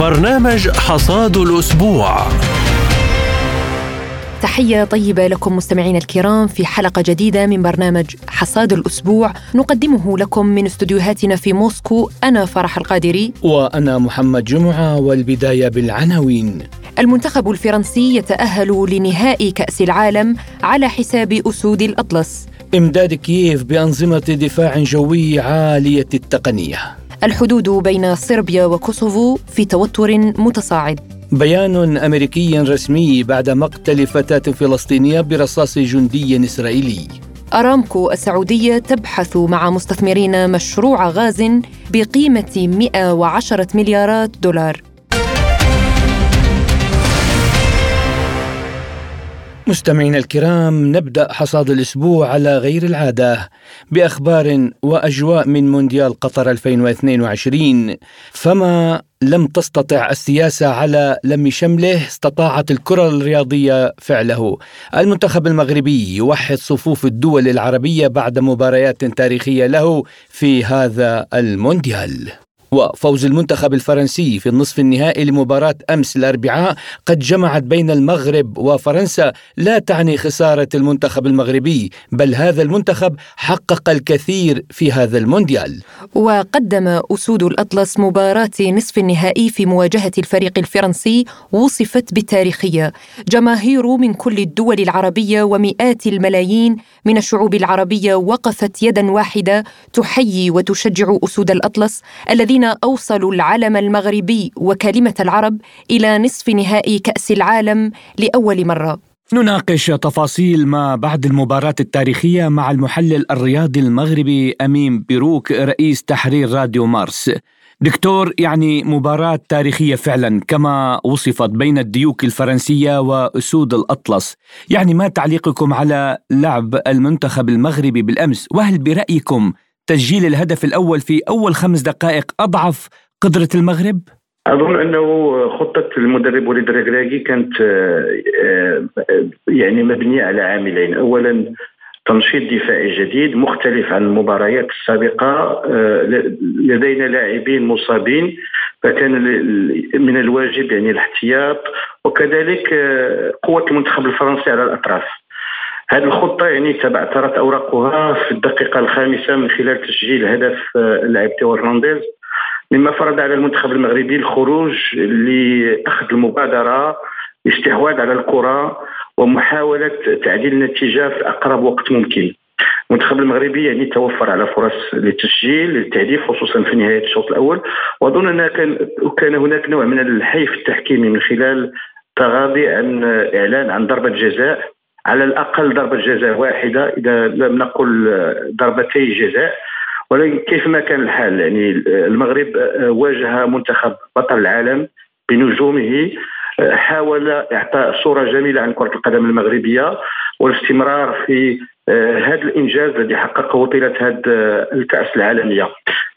برنامج حصاد الأسبوع. تحية طيبة لكم مستمعينا الكرام في حلقة جديدة من برنامج حصاد الأسبوع. نقدمه لكم من استديوهاتنا في موسكو أنا فرح القادري. وأنا محمد جمعة والبداية بالعناوين. المنتخب الفرنسي يتأهل لنهائي كأس العالم على حساب أسود الأطلس. إمداد كييف بأنظمة دفاع جوي عالية التقنية. الحدود بين صربيا وكوسوفو في توتر متصاعد. بيان أمريكي رسمي بعد مقتل فتاة فلسطينية برصاص جندي إسرائيلي. أرامكو السعودية تبحث مع مستثمرين مشروع غاز بقيمة 110 مليارات دولار. مستمعينا الكرام نبدأ حصاد الأسبوع على غير العادة بأخبار وأجواء من مونديال قطر 2022 فما لم تستطع السياسة على لم شمله استطاعت الكرة الرياضية فعله. المنتخب المغربي يوحد صفوف الدول العربية بعد مباريات تاريخية له في هذا المونديال. وفوز المنتخب الفرنسي في النصف النهائي لمباراة أمس الأربعاء قد جمعت بين المغرب وفرنسا لا تعني خسارة المنتخب المغربي بل هذا المنتخب حقق الكثير في هذا المونديال. وقدم أسود الأطلس مباراة نصف النهائي في مواجهة الفريق الفرنسي وصفت بالتاريخية جماهير من كل الدول العربية ومئات الملايين من الشعوب العربية وقفت يدا واحدة تحيي وتشجع أسود الأطلس الذين أوصلوا العلم المغربي وكلمة العرب إلى نصف نهائي كأس العالم لأول مرة. نناقش تفاصيل ما بعد المباراة التاريخية مع المحلل الرياضي المغربي أمين بيروك رئيس تحرير راديو مارس. دكتور يعني مباراة تاريخية فعلا كما وصفت بين الديوك الفرنسية وأسود الأطلس. يعني ما تعليقكم على لعب المنتخب المغربي بالأمس؟ وهل برأيكم تسجيل الهدف الأول في أول خمس دقائق أضعف قدرة المغرب؟ أظن أنه خطة المدرب وليد الركراكي كانت آه، آه، يعني مبنية على عاملين اولا تنشيط دفاعي جديد مختلف عن المباريات السابقة آه، لدينا لاعبين مصابين فكان من الواجب يعني الاحتياط وكذلك قوة المنتخب الفرنسي على الأطراف هذه الخطة يعني تبعثرت أوراقها في الدقيقة الخامسة من خلال تسجيل هدف اللاعب تيو هرنانديز مما فرض على المنتخب المغربي الخروج لأخذ المبادرة الاستحواذ على الكرة ومحاولة تعديل النتيجة في أقرب وقت ممكن. المنتخب المغربي يعني توفر على فرص للتسجيل للتهديف خصوصا في نهاية الشوط الأول. وأظن ان كان كان هناك نوع من الحيف التحكيمي من خلال تغاضي عن إعلان عن ضربة جزاء على الأقل ضربة جزاء واحدة إذا لم نقل ضربتي جزاء. ولكن كيفما كان الحال يعني المغرب واجه منتخب بطل العالم بنجومه حاول إعطاء صورة جميلة عن كرة القدم المغربية والاستمرار في آه، هذا الإنجاز الذي حققه طيله هذه الكأس العالمية.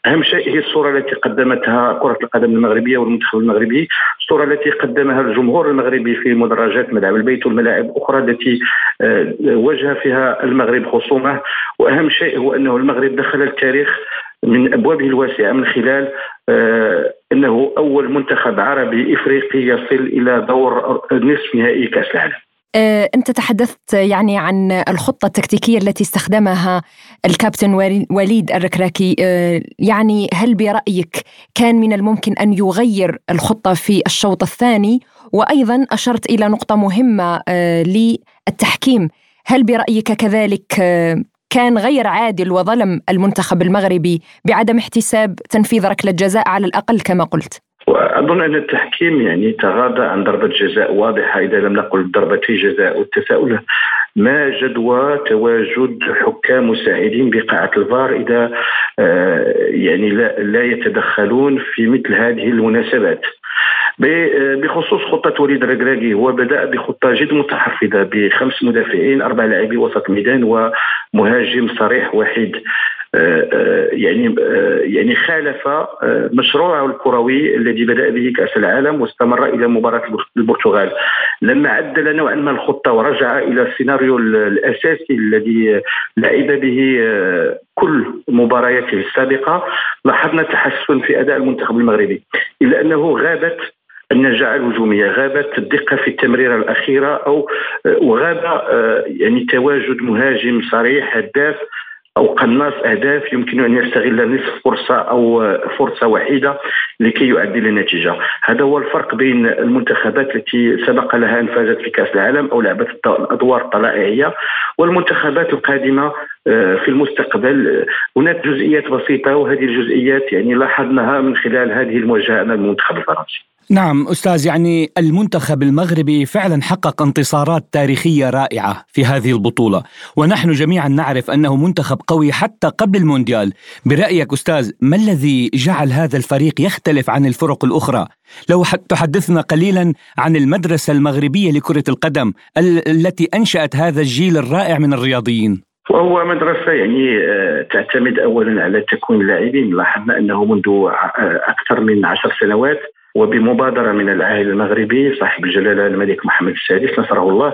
أهم شيء هي الصورة التي قدمتها كرة القدم المغربية والمنتخب المغربي الصورة التي قدمها الجمهور المغربي في مدرجات ملعب البيت والملاعب أخرى التي آه، واجه فيها المغرب خصومه. وأهم شيء هو أنه المغرب دخل التاريخ من أبوابه الواسعة من خلال آه، أنه أول منتخب عربي إفريقي يصل إلى دور نصف نهائي كأس العالم. أنت تحدثت يعني عن الخطة التكتيكية التي استخدمها الكابتن وليد الركراكي. آه، يعني هل برأيك كان من الممكن أن يغير الخطة في الشوط الثاني؟ وأيضا أشرت إلى نقطة مهمة آه، للتحكيم. هل برأيك كذلك كان غير عادل وظلم المنتخب المغربي بعدم احتساب تنفيذ ركلة جزاء على الأقل كما قلت؟ وأظن أن التحكيم يعني تغاضى عن ضربة جزاء واضحة إذا لم نقل ضربتي جزاء والتساؤل ما جدوى تواجد حكام مساعدين بقاعة الفار إذا آه، يعني لا, يتدخلون في مثل هذه المناسبات؟ بخصوص خطة وليد الركراكي هو بدأ بخطة جد متحفظة بخمس مدافعين أربع لاعبي وسط ميدان ومهاجم صريح وحيد. يعني يعني خالف مشروعه الكروي الذي بدأ به كأس العالم واستمر إلى مباراة البرتغال. لما عدل نوعا ما الخطة ورجع إلى السيناريو الأساسي الذي لعب به كل مبارياته السابقة. لاحظنا تحسن في أداء المنتخب المغربي إلا أنه غابت النجاعة الهجومية غابت الدقة في التمريرة الأخيرة أو وغاب يعني تواجد مهاجم صريح هداف أو قناص أهداف يمكن أن يستغل نصف فرصة أو فرصة وحيده لكي يعدل النتيجه هذا هو الفرق بين المنتخبات التي سبق لها أن فازت في كأس العالم أو لعبت الادوار الطلائعيه والمنتخبات القادمة في المستقبل. هناك جزئيات بسيطة وهذه الجزئيات يعني لاحظناها من خلال هذه المواجهة أمام المنتخب الفرنسي. نعم أستاذ يعني المنتخب المغربي فعلا حقق انتصارات تاريخية رائعة في هذه البطولة. ونحن جميعا نعرف أنه منتخب قوي حتى قبل المونديال. برأيك أستاذ ما الذي جعل هذا الفريق يختلف عن الفرق الأخرى؟ لو تحدثنا قليلا عن المدرسة المغربية لكرة القدم التي أنشأت هذا الجيل الرائع من الرياضيين. وهو مدرسة يعني آه، تعتمد أولا على تكوين اللاعبين. لاحظنا أنه منذ آه، أكثر من عشر سنوات وبمبادرة من العاهل المغربي صاحب الجلالة الملك محمد السادس نصره الله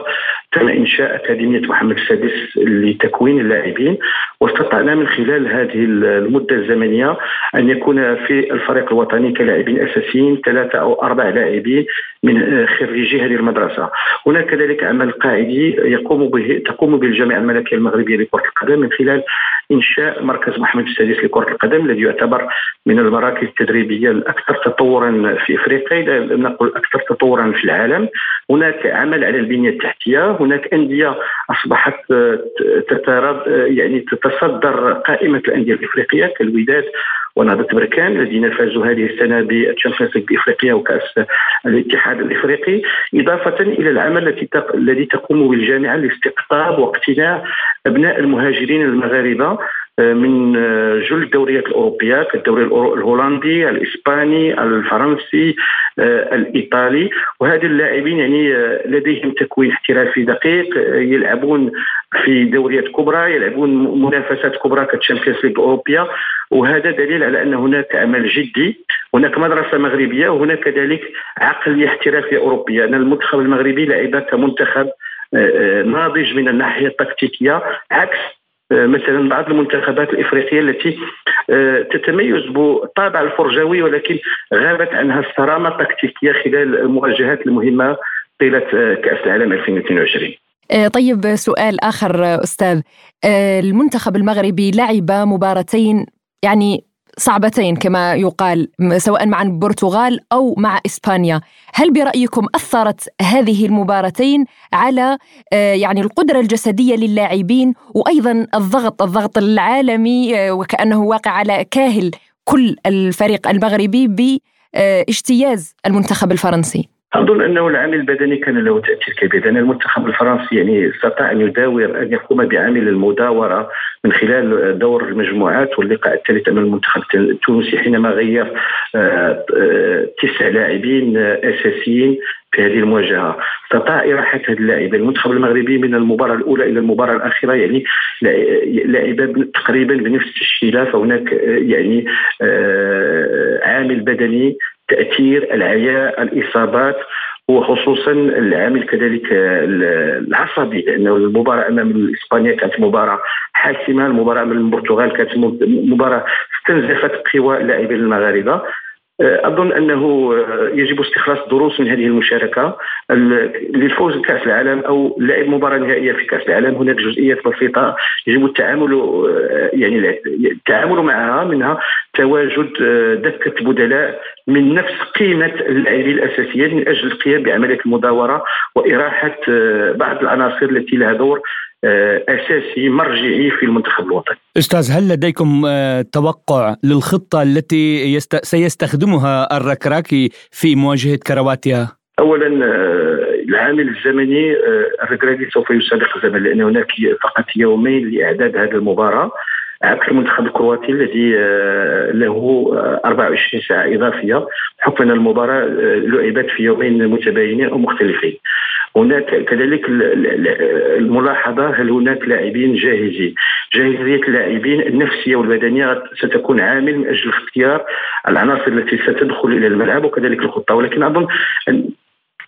تم إنشاء أكاديمية محمد السادس لتكوين اللاعبين. واستطعنا من خلال هذه المدة الزمنية أن يكون في الفريق الوطني كلاعبين أساسيين ثلاثة أو أربع لاعبين من خريجي هذه المدرسة هناك كذلك عمل قاعدي يقوم به تقوم به الجامعة الملكية المغربية لكرة القدم من خلال إنشاء مركز محمد السادس لكرة القدم الذي يعتبر من المراكز التدريبية الأكثر تطورا في إفريقيا لم نقل أكثر تطورا في العالم. هناك عمل على البنية التحتية هناك أندية أصبحت تترد يعني تتصدر قائمة الأندية الإفريقية كالوداد ونهضة بركان الذين فازوا هذه السنة بال Champions League بإفريقيا وكأس الاتحاد الإفريقي. إضافة إلى العمل الذي تقوم به الجامعة لاستقطاب واقتناع أبناء المهاجرين المغاربة من جل الدوريات الأوروبية كالدوري الهولندي، الإسباني، الفرنسي، الإيطالي. وهذه اللاعبين يعني لديهم تكوين احترافي دقيق يلعبون في دوريات كبرى يلعبون منافسات كبرى كال Champions League الاوروبيه وهذا دليل على أن هناك عمل جدي هناك مدرسة مغربية وهناك كذلك عقلية احترافية أوروبية. أن المنتخب المغربي لعب كمنتخب ناضج من الناحية التكتيكية عكس آه، مثلا بعض المنتخبات الإفريقية التي آه، تتميز بالطابع الفرجوي ولكن غابت عنها الصرامة التكتيكية خلال المواجهات المهمة طيلة آه، كأس العالم 2022 طيب سؤال آخر أستاذ. المنتخب المغربي لعب مباراتين يعني صعبتين كما يقال سواء مع البرتغال أو مع إسبانيا، هل برأيكم أثرت هذه المباراتين على آه، يعني القدرة الجسدية للاعبين وأيضا الضغط الضغط العالمي آه، وكأنه واقع على كاهل كل الفريق المغربي باجتياز المنتخب الفرنسي؟ أظن أنه العامل البدني كان له تأثير كبير لأن المنتخب الفرنسي يعني استطاع أن يداور أن يقوم بعامل المداورة من خلال دور المجموعات واللقاء الثالث أمام المنتخب التونسي حينما غير آه، آه، تسع لاعبين أساسيين في هذه المواجهة. استطاع إراحة هذه اللاعبين. المنتخب المغربي من المباراة الأولى إلى المباراة الأخيرة يعني لاعب تقريبا بنفس التشكيله فهناك آه، يعني عامل بدني تأثير العياء الإصابات وخصوصا العامل كذلك العصبي لأنه المباراة أمام إسبانيا كانت مباراة حاسمة المباراة أمام البرتغال كانت مباراة استنزفت قوى اللاعبين المغاربة. أظن أنه آه، يجب استخلاص دروس من هذه المشاركة. للفوز بكأس العالم أو لعب مباراة نهائية في كأس العالم هناك جزئيات بسيطة يجب التعامل آه، يعني التعامل معها منها تواجد دكة بدلاء من نفس قيمة اللاعبين الأساسيين من أجل القيام بعملية المداورة وإراحة بعض العناصر التي لها دور آه، أساسي مرجعي في المنتخب الوطني. أستاذ هل لديكم آه، توقع للخطة التي يست... سيستخدمها الركراكي في مواجهة كرواتيا؟ اولا آه، العامل الزمني الركراكي سوف يسابق الزمن لأن هناك فقط يومين لإعداد هذه المباراة عكس المنتخب الكرواتي الذي له 24 ساعة إضافية بحكم أن المباراة لعبت في يومين متباينين أو مختلفين. هناك كذلك الملاحظة هل هناك لاعبين جاهزين جاهزية اللاعبين النفسية والبدنية ستكون عامل من أجل اختيار العناصر التي ستدخل إلى الملعب وكذلك الخطة ولكن أظن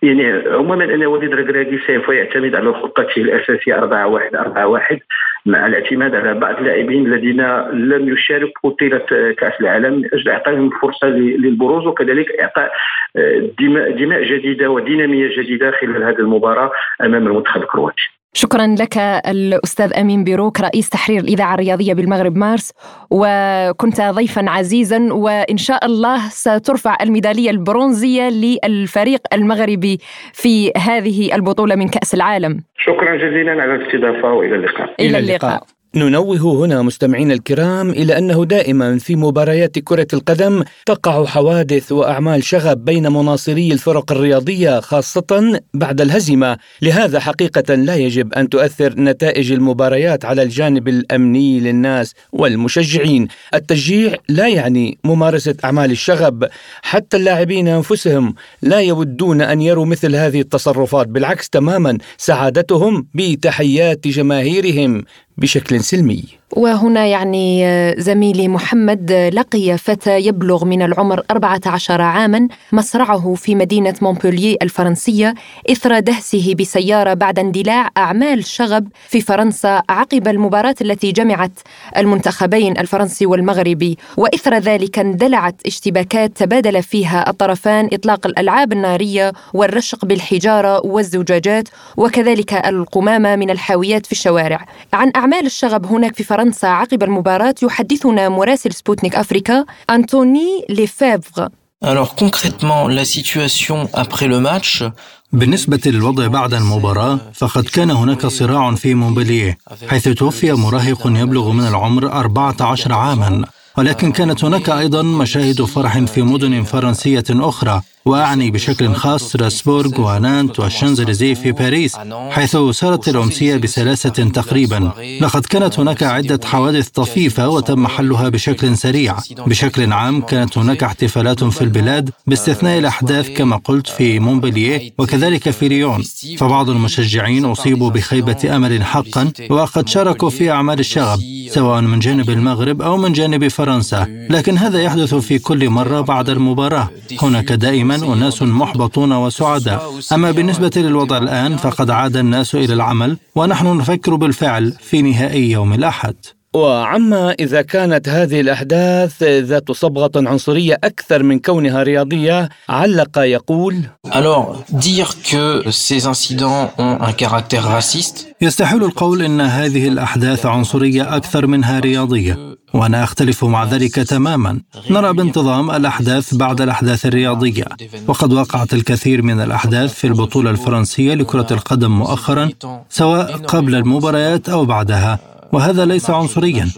يعني عموما ان وليد ركراكي سوف يعتمد على خطته الاساسيه 4 1 4 1 مع الاعتماد على بعض اللاعبين الذين لم يشاركوا طيله كأس العالم من أجل إعطائهم فرصة للبروز وكذلك إعطاء آه، دماء, دماء جديدة ودينامية جديدة خلال هذه المباراة أمام المنتخب الكرواتي. شكرا لك الأستاذ أمين بيروك رئيس تحرير الإذاعة الرياضية بالمغرب مارس وكنت ضيفا عزيزا وإن شاء الله سترفع الميدالية البرونزية للفريق المغربي في هذه البطولة من كأس العالم. شكرا جزيلا على الاستضافة وإلى اللقاء. إلى اللقاء. ننوه هنا مستمعينا الكرام إلى أنه دائما في مباريات كرة القدم تقع حوادث وأعمال شغب بين مناصري الفرق الرياضية خاصة بعد الهزيمة، لهذا حقيقة لا يجب أن تؤثر نتائج المباريات على الجانب الأمني للناس والمشجعين، التشجيع لا يعني ممارسة أعمال الشغب، حتى اللاعبين أنفسهم لا يودون أن يروا مثل هذه التصرفات، بالعكس تماما سعادتهم بتحيات جماهيرهم. بشكل سلمي. وهنا يعني زميلي محمد لقي فتى يبلغ من العمر 14 عاما مصرعه في مدينة مونبولييه الفرنسية إثر دهسه بسيارة بعد اندلاع أعمال شغب في فرنسا عقب المباراة التي جمعت المنتخبين الفرنسي والمغربي. وإثر ذلك اندلعت اشتباكات تبادل فيها الطرفان إطلاق الألعاب النارية والرشق بالحجارة والزجاجات وكذلك القمامة من الحاويات في الشوارع. عن أعمال الشغب هناك في فرنسا فرنسا عقب المباراة يحدثنا مراسل سبوتنيك أفريكا. أنتوني ليفيفر. Alors concrètement, la situation après le match بالنسبة للوضع بعد المباراة فقد كان هناك صراع في مونبلييه حيث توفي مراهق يبلغ من العمر 14 عاما. ولكن كانت هناك أيضا مشاهد فرح في مدن فرنسية أخرى. وأعني بشكل خاص ستراسبورغ ونانت والشانزليزيه في باريس حيث سارت الأمسية بسلاسة تقريبا. لقد كانت هناك عدة حوادث طفيفة وتم حلها بشكل سريع. بشكل عام كانت هناك احتفالات في البلاد باستثناء الأحداث كما قلت في مونبلييه وكذلك في ليون فبعض المشجعين أصيبوا بخيبة أمل حقا وقد شاركوا في أعمال الشغب سواء من جانب المغرب أو من جانب فرنسا. لكن هذا يحدث في كل مرة بعد المباراة. هناك دائما أناس محبطون وسعداء. أما بالنسبة للوضع الآن فقد عاد الناس إلى العمل ونحن نفكر بالفعل في نهائي يوم الأحد. وعما إذا كانت هذه الأحداث ذات صبغة عنصرية أكثر من كونها رياضية علق يقول Alors, dire que ces incidents ont un caractère raciste يستحيل القول إن هذه الأحداث عنصرية أكثر منها رياضية وأنا أختلف مع ذلك تماما. نرى بانتظام الأحداث بعد الأحداث الرياضية وقد وقعت الكثير من الأحداث في البطولة الفرنسية لكرة القدم مؤخرا سواء قبل المباريات أو بعدها. وهذا ليس عنصريا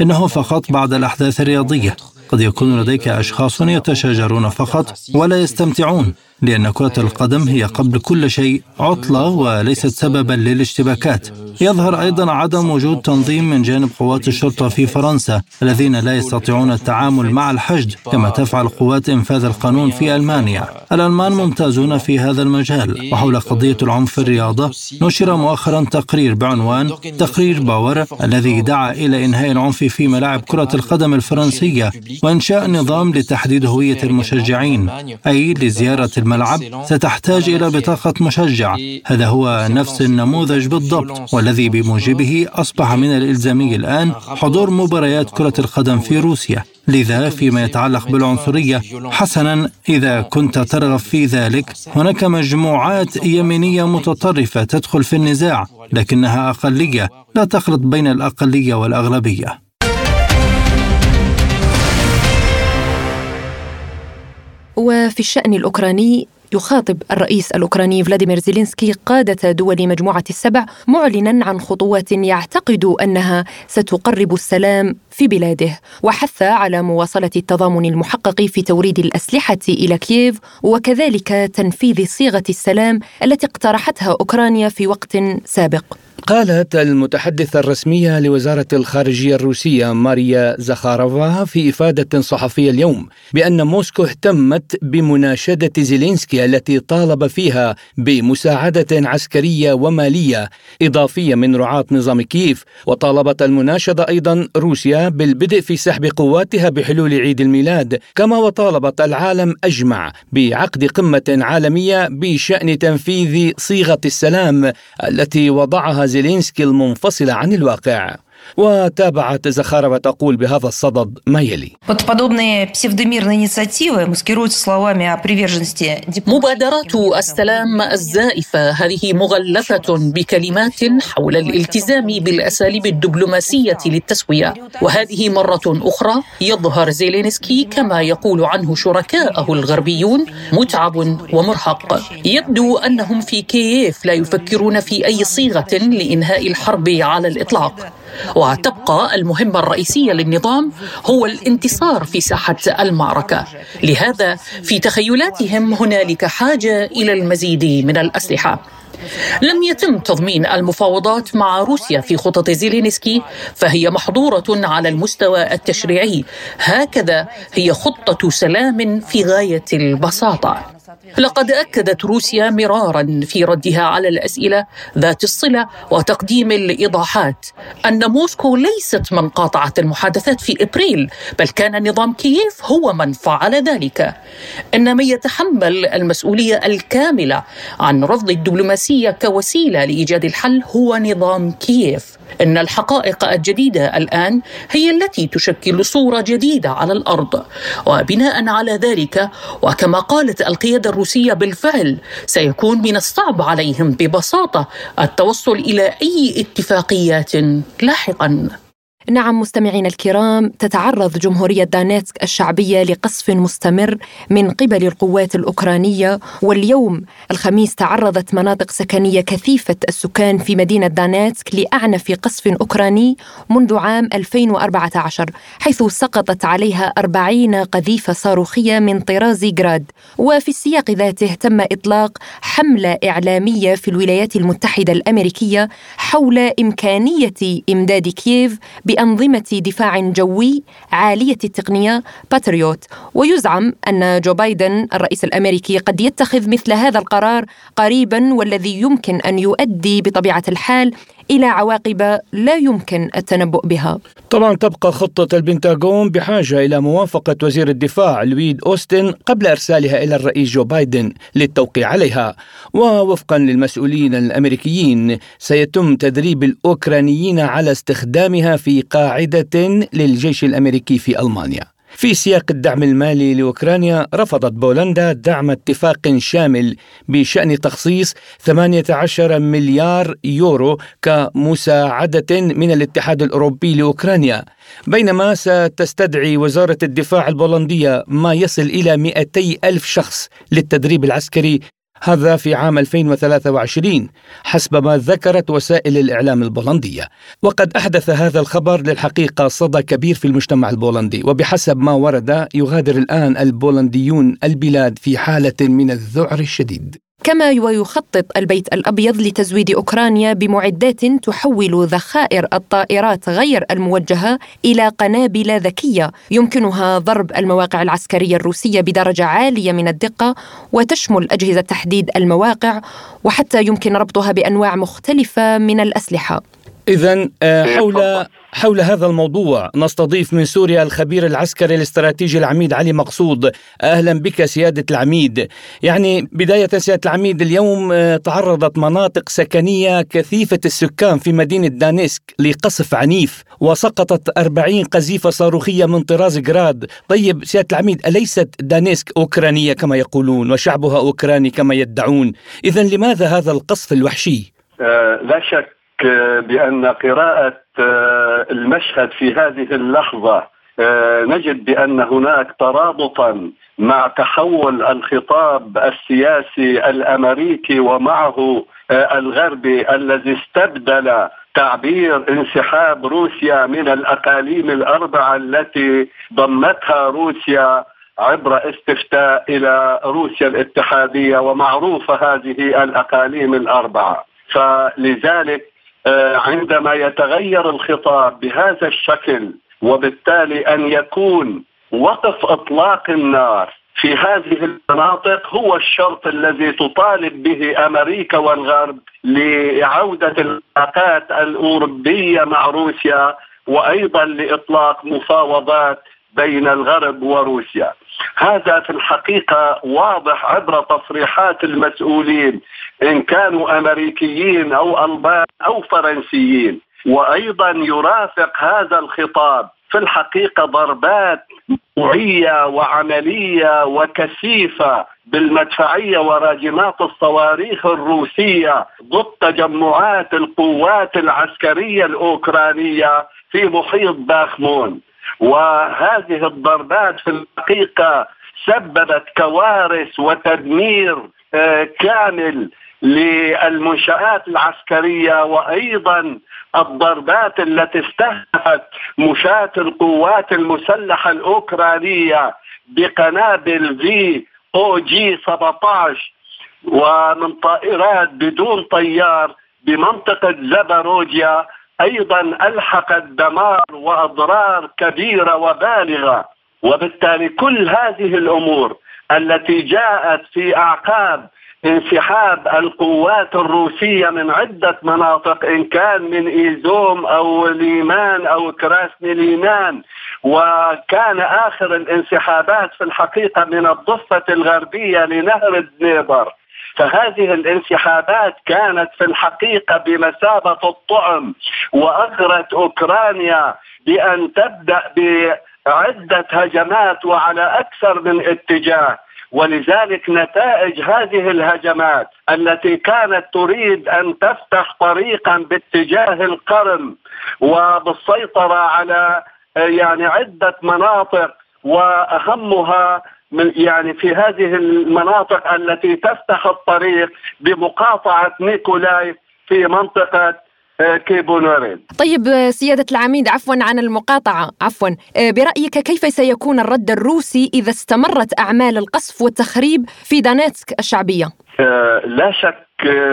إنه فقط بعد الأحداث الرياضية. قد يكون لديك أشخاص يتشاجرون فقط ولا يستمتعون. لأن كرة القدم هي قبل كل شيء عطلة وليست سببا للاشتباكات. يظهر أيضا عدم وجود تنظيم من جانب قوات الشرطة في فرنسا الذين لا يستطيعون التعامل مع الحشد كما تفعل قوات إنفاذ القانون في ألمانيا. الألمان ممتازون في هذا المجال وحول قضية العنف في الرياضة نشر مؤخرا تقرير بعنوان تقرير باور الذي دعا إلى إنهاء العنف في ملاعب كرة القدم الفرنسية وإنشاء نظام لتحديد هوية المشجعين أي لزيارة الملعب ستحتاج إلى بطاقة مشجع. هذا هو نفس النموذج بالضبط. والذي بموجبه أصبح من الإلزامي الآن حضور مباريات كرة القدم في روسيا. لذا فيما يتعلق بالعنصرية حسنا إذا كنت ترغب في ذلك. هناك مجموعات يمينية متطرفة تدخل في النزاع لكنها أقلية. لا تخلط بين الأقلية والأغلبية. وفي الشأن الأوكراني يخاطب الرئيس الأوكراني فلاديمير زيلينسكي قادة دول مجموعة السبع معلنا عن خطوات يعتقد أنها ستقرب السلام في بلاده وحث على مواصلة التضامن المحقق في توريد الأسلحة إلى كييف وكذلك تنفيذ صيغة السلام التي اقترحتها أوكرانيا في وقت سابق. قالت المتحدثة الرسمية لوزارة الخارجية الروسية ماريا زخارفا في إفادة صحفية اليوم بأن موسكو اهتمت بمناشدة زيلينسكي التي طالب فيها بمساعدة عسكرية ومالية إضافية من رعاة نظام كييف. وطالبت المناشدة أيضا روسيا بالبدء في سحب قواتها بحلول عيد الميلاد كما وطالبت العالم أجمع بعقد قمة عالمية بشأن تنفيذ صيغة السلام التي وضعها زيلينسكي المنفصلة عن الواقع. وتابعت Захарова تقول بهذا الصدد ما يلي. مبادرات السلام الزائفة هذه مغلفة بكلمات حول الالتزام بالأساليب الدبلوماسية للتسوية. وهذه مرة أخرى يظهر زيلينسكي كما يقول عنه شركاءه الغربيون متعب ومرهق. يبدو أنهم في كييف لا يفكرون في أي صيغة لإنهاء الحرب على الإطلاق. وتبقى المهمة الرئيسية للنظام هو الانتصار في ساحة المعركة. لهذا في تخيلاتهم هنالك حاجة إلى المزيد من الأسلحة. لم يتم تضمين المفاوضات مع روسيا في خطط زيلينسكي فهي محظورة على المستوى التشريعي. هكذا هي خطة سلام في غاية البساطة. لقد أكدت روسيا مرارا في ردها على الأسئلة ذات الصلة وتقديم الإيضاحات أن موسكو ليست من قاطعت المحادثات في إبريل بل كان نظام كييف هو من فعل ذلك. إن من يتحمل المسؤولية الكاملة عن رفض الدبلوماسية كوسيلة لإيجاد الحل هو نظام كييف. إن الحقائق الجديدة الآن هي التي تشكل صورة جديدة على الأرض. وبناء على ذلك وكما قالت القيادة الروسية بالفعل سيكون من الصعب عليهم ببساطة التوصل إلى أي اتفاقيات لاحقا. نعم مستمعينا الكرام تتعرض جمهورية دانيتسك الشعبية لقصف مستمر من قبل القوات الأوكرانية. واليوم الخميس تعرضت مناطق سكنية كثيفة السكان في مدينة دانيتسك لأعنف قصف أوكراني منذ عام 2014 حيث سقطت عليها 40 قذيفة صاروخية من طراز جراد. وفي السياق ذاته تم إطلاق حملة إعلامية في الولايات المتحدة الأمريكية حول إمكانية إمداد كييف بأنظمة دفاع جوي عالية التقنية باتريوت ويزعم أن جو بايدن الرئيس الأمريكي قد يتخذ مثل هذا القرار قريبا والذي يمكن أن يؤدي بطبيعة الحال إلى عواقب لا يمكن التنبؤ بها. طبعا تبقى خطة البنتاغون بحاجة إلى موافقة وزير الدفاع لويد أوستن قبل إرسالها إلى الرئيس جو بايدن للتوقيع عليها، ووفقا للمسؤولين الأمريكيين سيتم تدريب الأوكرانيين على استخدامها في قاعدة للجيش الأمريكي في ألمانيا. في سياق الدعم المالي لأوكرانيا رفضت بولندا دعم اتفاق شامل بشأن تخصيص 18 مليار يورو كمساعدة من الاتحاد الأوروبي لأوكرانيا. بينما ستستدعي وزارة الدفاع البولندية ما يصل إلى 200 ألف شخص للتدريب العسكري هذا في عام 2023 حسب ما ذكرت وسائل الإعلام البولندية. وقد أحدث هذا الخبر للحقيقة صدى كبير في المجتمع البولندي وبحسب ما ورد يغادر الآن البولنديون البلاد في حالة من الذعر الشديد. كما ويخطط البيت الأبيض لتزويد أوكرانيا بمعدات تحول ذخائر الطائرات غير الموجهة إلى قنابل ذكية يمكنها ضرب المواقع العسكرية الروسية بدرجة عالية من الدقة وتشمل أجهزة تحديد المواقع وحتى يمكن ربطها بأنواع مختلفة من الأسلحة. اذا آه، حول حول هذا الموضوع نستضيف من سوريا الخبير العسكري الاستراتيجي العميد علي مقصود. أهلا بك سيادة العميد. يعني بداية سيادة العميد اليوم آه، تعرضت مناطق سكنية كثيفة السكان في مدينة دانيسك لقصف عنيف وسقطت 40 قذيفة صاروخية من طراز جراد. طيب سيادة العميد أليست دانيسك أوكرانية كما يقولون وشعبها أوكراني كما يدعون؟ اذا لماذا هذا القصف الوحشي؟ آه لا شك بأن قراءة آه، المشهد في هذه اللحظة آه، نجد بأن هناك ترابطا مع تحول الخطاب السياسي الأمريكي ومعه آه، الغربي الذي استبدل تعبير انسحاب روسيا من الأقاليم الأربعة التي ضمتها روسيا عبر استفتاء إلى روسيا الاتحادية ومعروفه هذه الأقاليم الأربعة. فلذلك آه، عندما يتغير الخطاب بهذا الشكل وبالتالي أن يكون وقف إطلاق النار في هذه المناطق هو الشرط الذي تطالب به أمريكا والغرب لعودة العلاقات الأوروبية مع روسيا وأيضا لإطلاق مفاوضات بين الغرب وروسيا. هذا في الحقيقة واضح عبر تصريحات المسؤولين إن كانوا أمريكيين أو ألبان أو فرنسيين. وأيضا يرافق هذا الخطاب. في الحقيقة ضربات نوعيه وعملية وكثيفة بالمدفعية وراجمات الصواريخ الروسية ضد تجمعات القوات العسكرية الأوكرانية في محيط باخمون. وهذه الضربات في الحقيقة سببت كوارث وتدمير آه، كامل للمنشآت العسكرية وأيضا الضربات التي استهدفت مشاة القوات المسلحة الأوكرانية بقنابل في أو جي 17 ومن طائرات بدون طيار بمنطقة زبروجيا أيضا ألحقت دمار وأضرار كبيرة وبالغة. وبالتالي كل هذه الأمور التي جاءت في أعقاب انسحاب القوات الروسية من عدة مناطق إن كان من إيزوم أو ليمان أو كراسني ليمان وكان آخر الانسحابات في الحقيقة من الضفة الغربية لنهر الدنيبر فهذه الانسحابات كانت في الحقيقة بمثابة الطعم وأغرت أوكرانيا بأن تبدأ بعدة هجمات وعلى أكثر من اتجاه. ولذلك نتائج هذه الهجمات التي كانت تريد أن تفتح طريقا باتجاه القرم وبالسيطرة على يعني عدة مناطق وأهمها من يعني في هذه المناطق التي تفتح الطريق بمقاطعة نيكولاي في منطقة كيبونورين طيب سيادة العميد عفوا عن المقاطعة عفوا آه، برأيك كيف سيكون الرد الروسي إذا استمرت أعمال القصف والتخريب في دانيتسك الشعبية؟ آه، لا شك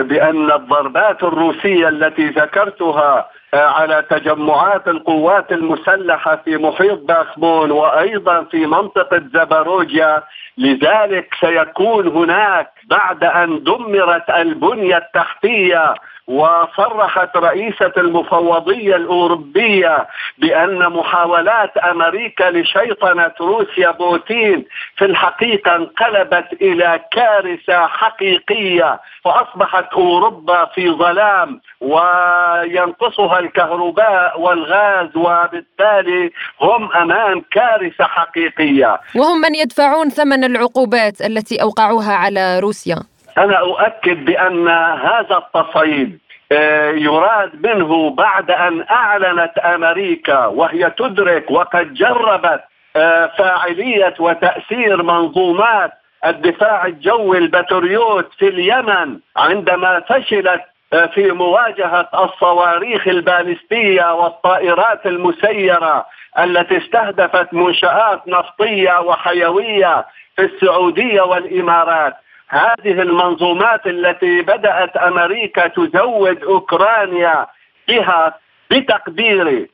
بأن الضربات الروسية التي ذكرتها آه، على تجمعات القوات المسلحة في محيط باخمون وأيضا في منطقة زباروجيا لذلك سيكون هناك بعد أن دمرت البنية التحتية وصرحت رئيسة المفوضية الأوروبية بأن محاولات أمريكا لشيطنة روسيا بوتين في الحقيقة انقلبت إلى كارثة حقيقية فأصبحت أوروبا في ظلام وينقصها الكهرباء والغاز وبالتالي هم أمام كارثة حقيقية. وهم من يدفعون ثمن العقوبات التي أوقعوها على روسيا؟ أنا أؤكد بأن هذا التصعيد آه، يراد منه بعد أن أعلنت أمريكا وهي تدرك وقد جربت آه، فاعلية وتأثير منظومات الدفاع الجوي البتريوت في اليمن عندما فشلت آه، في مواجهة الصواريخ البالستية والطائرات المسيرة التي استهدفت منشآت نفطية وحيوية في السعودية والإمارات. هذه المنظومات التي بدأت أمريكا تزود أوكرانيا بها بتقديري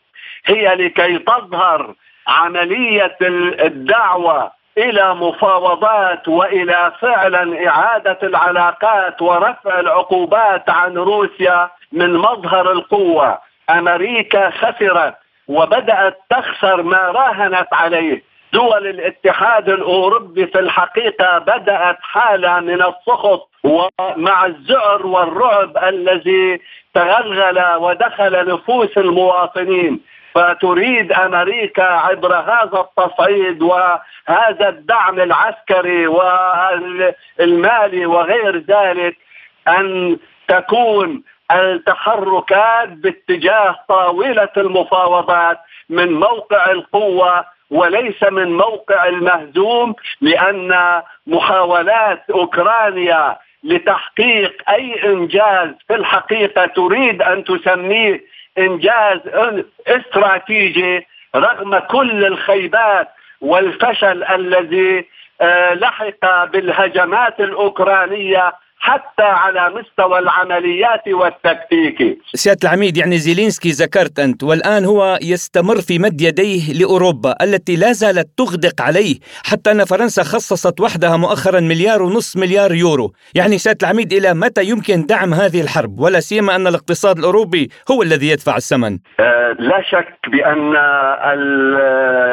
هي لكي تظهر عملية الدعوة إلى مفاوضات وإلى فعلا إعادة العلاقات ورفع العقوبات عن روسيا من مظهر القوة. أمريكا خسرت وبدأت تخسر ما راهنت عليه. دول الاتحاد الأوروبي في الحقيقة بدأت حالة من السخط ومع الذعر والرعب الذي تغلغل ودخل نفوس المواطنين. فتريد أمريكا عبر هذا التصعيد وهذا الدعم العسكري والمالي وغير ذلك أن تكون التحركات باتجاه طاولة المفاوضات من موقع القوة وليس من موقع المهزوم لأن محاولات أوكرانيا لتحقيق أي إنجاز في الحقيقة تريد أن تسميه إنجاز استراتيجي رغم كل الخيبات والفشل الذي آه، لحق بالهجمات الأوكرانية حتى على مستوى العمليات والتكتيك. سيادة العميد يعني زيلينسكي ذكرت أنت والآن هو يستمر في مد يديه لأوروبا التي لا زالت تغدق عليه حتى أن فرنسا خصصت وحدها مؤخرا مليار ونصف مليار يورو. يعني سيادة العميد إلى متى يمكن دعم هذه الحرب؟ ولا سيما أن الاقتصاد الأوروبي هو الذي يدفع الثمن. آه لا شك بأن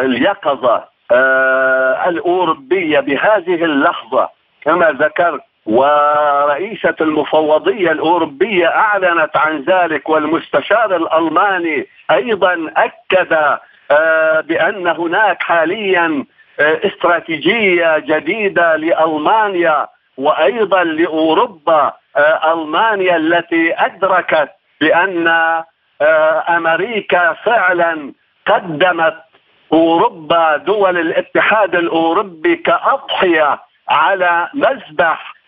اليقظة آه الأوروبية بهذه اللحظة كما ذكرت ورئيسة المفوضية الأوروبية أعلنت عن ذلك والمستشار الألماني أيضا أكد آه، بأن هناك حاليا آه، استراتيجية جديدة لألمانيا وأيضا لأوروبا آه، ألمانيا التي أدركت بأن أمريكا فعلا قدمت أوروبا دول الاتحاد الأوروبي كأضحية على مذبح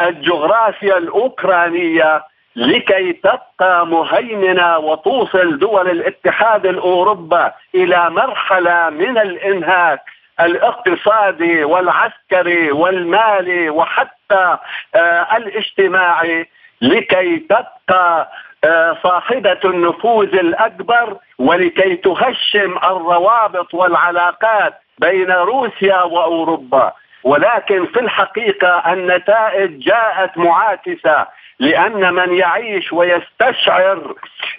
الجغرافيا الأوكرانية لكي تبقى مهيمنة وتوصل دول الاتحاد الأوروبي إلى مرحلة من الإنهاك الاقتصادي والعسكري والمالي وحتى آه، الاجتماعي لكي تبقى آه، صاحبة النفوذ الأكبر ولكي تهشم الروابط والعلاقات بين روسيا وأوروبا. ولكن في الحقيقة النتائج جاءت معاكسة لأن من يعيش ويستشعر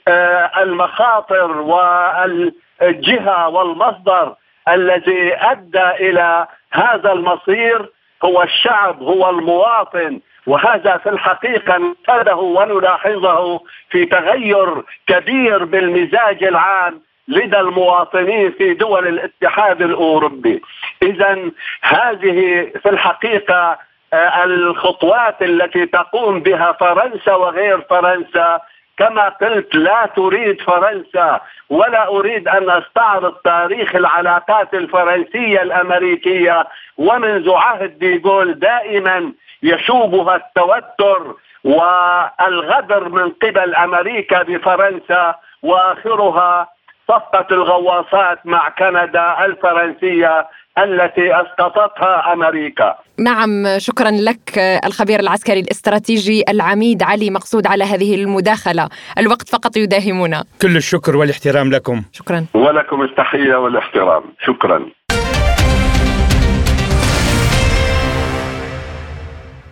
آه، المخاطر والجهة والمصدر الذي أدى إلى هذا المصير هو الشعب هو المواطن. وهذا في الحقيقة نشهده ونلاحظه في تغير كبير بالمزاج العام لدى المواطنين في دول الاتحاد الأوروبي. إذا هذه في الحقيقة آه، الخطوات التي تقوم بها فرنسا وغير فرنسا كما قلت لا تريد فرنسا ولا أريد أن أستعرض تاريخ العلاقات الفرنسية الأمريكية ومنذ عهد ديغول دائما يشوبها التوتر والغدر من قبل أمريكا بفرنسا وآخرها صفقة الغواصات مع كندا الفرنسية التي أسقطتها أمريكا. نعم شكرا لك الخبير العسكري الاستراتيجي العميد علي مقصود على هذه المداخلة، الوقت فقط يداهمنا. كل الشكر والإحترام لكم. شكرا. ولكم التحية والإحترام، شكرا.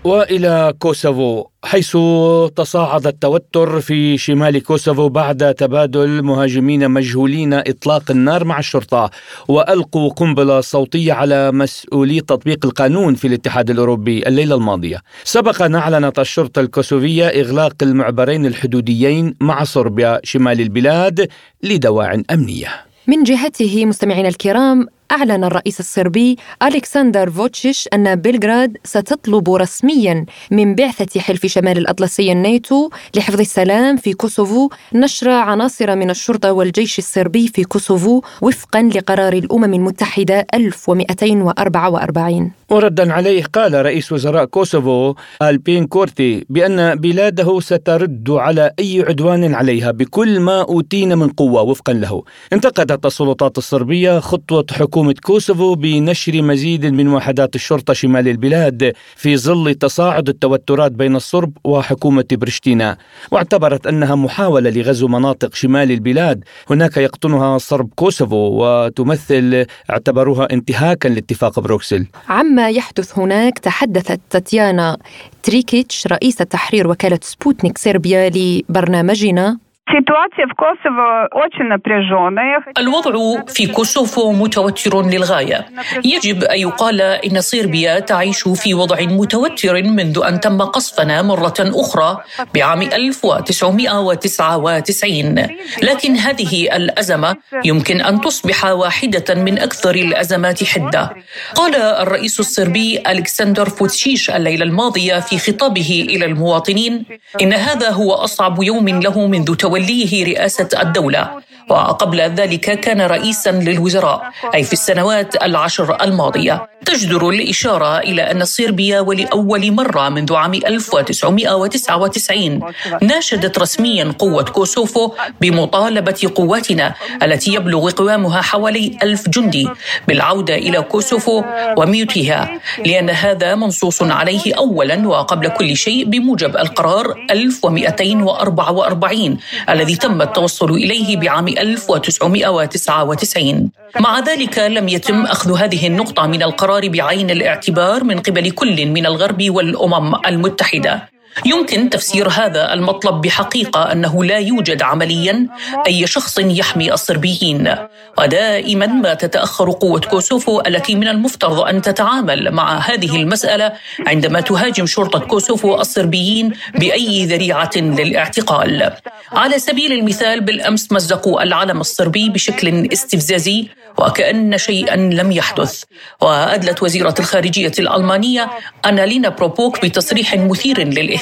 وإلى كوسوفو حيث تصاعد التوتر في شمال كوسوفو بعد تبادل مهاجمين مجهولين إطلاق النار مع الشرطة وألقوا قنبلة صوتية على مسؤولي تطبيق القانون في الاتحاد الأوروبي الليلة الماضية. سبق أن أعلنت الشرطة الكوسوفية إغلاق المعبرين الحدوديين مع صربيا شمال البلاد لدواع أمنية. من جهته مستمعينا الكرام أعلن الرئيس الصربي ألكسندر فوتشيش أن بلغراد ستطلب رسميا من بعثة حلف شمال الأطلسي الناتو لحفظ السلام في كوسوفو نشر عناصر من الشرطة والجيش الصربي في كوسوفو وفقا لقرار الأمم المتحدة 1244 وردا عليه قال رئيس وزراء كوسوفو ألبين كورتي بأن بلاده سترد على أي عدوان عليها بكل ما أوتينا من قوة وفقا له. انتقدت السلطات الصربية خطوة حكومة حكومة كوسوفو بنشر مزيد من وحدات الشرطة شمال البلاد في ظل تصاعد التوترات بين الصرب وحكومة برشتينا. واعتبرت أنها محاولة لغزو مناطق شمال البلاد. هناك يقطنها صرب كوسوفو وتمثل اعتبروها انتهاكا لاتفاق بروكسل. عما يحدث هناك تحدثت تاتيانا تريكيتش رئيسة تحرير وكالة سبوتنيك صربيا لبرنامجنا. الوضع في كوسوفو متوتر للغاية. يجب أن يقال إن صربيا تعيش في وضع متوتر منذ أن تم قصفنا مرة أخرى بعام 1999 لكن هذه الأزمة يمكن أن تصبح واحدة من أكثر الأزمات حدة. قال الرئيس الصربي ألكسندر فوتشيش الليلة الماضية في خطابه إلى المواطنين إن هذا هو أصعب يوم له منذ تولي توليه رئاسة الدولة. وقبل ذلك كان رئيسا للوزراء أي في السنوات العشر الماضية. تجدر الإشارة إلى أن صربيا ولأول مرة منذ عام 1999 ناشدت رسميا قوة كوسوفو بمطالبة قواتنا التي يبلغ قوامها حوالي ألف جندي بالعودة إلى كوسوفو وميوتها لأن هذا منصوص عليه أولا وقبل كل شيء بموجب القرار 1244 الذي تم التوصل إليه بعام 1999 مع ذلك لم يتم أخذ هذه النقطة من القرار بعين الاعتبار من قبل كل من الغرب والأمم المتحدة. يمكن تفسير هذا المطلب بحقيقة أنه لا يوجد عمليا أي شخص يحمي الصربيين ودائما ما تتأخر قوة كوسوفو التي من المفترض أن تتعامل مع هذه المسألة عندما تهاجم شرطة كوسوفو الصربيين بأي ذريعة للاعتقال. على سبيل المثال بالأمس مزقوا العلم الصربي بشكل استفزازي وكأن شيئا لم يحدث. وأدلت وزيرة الخارجية الألمانية أنالينا بروبوك بتصريح مثير للاهتمام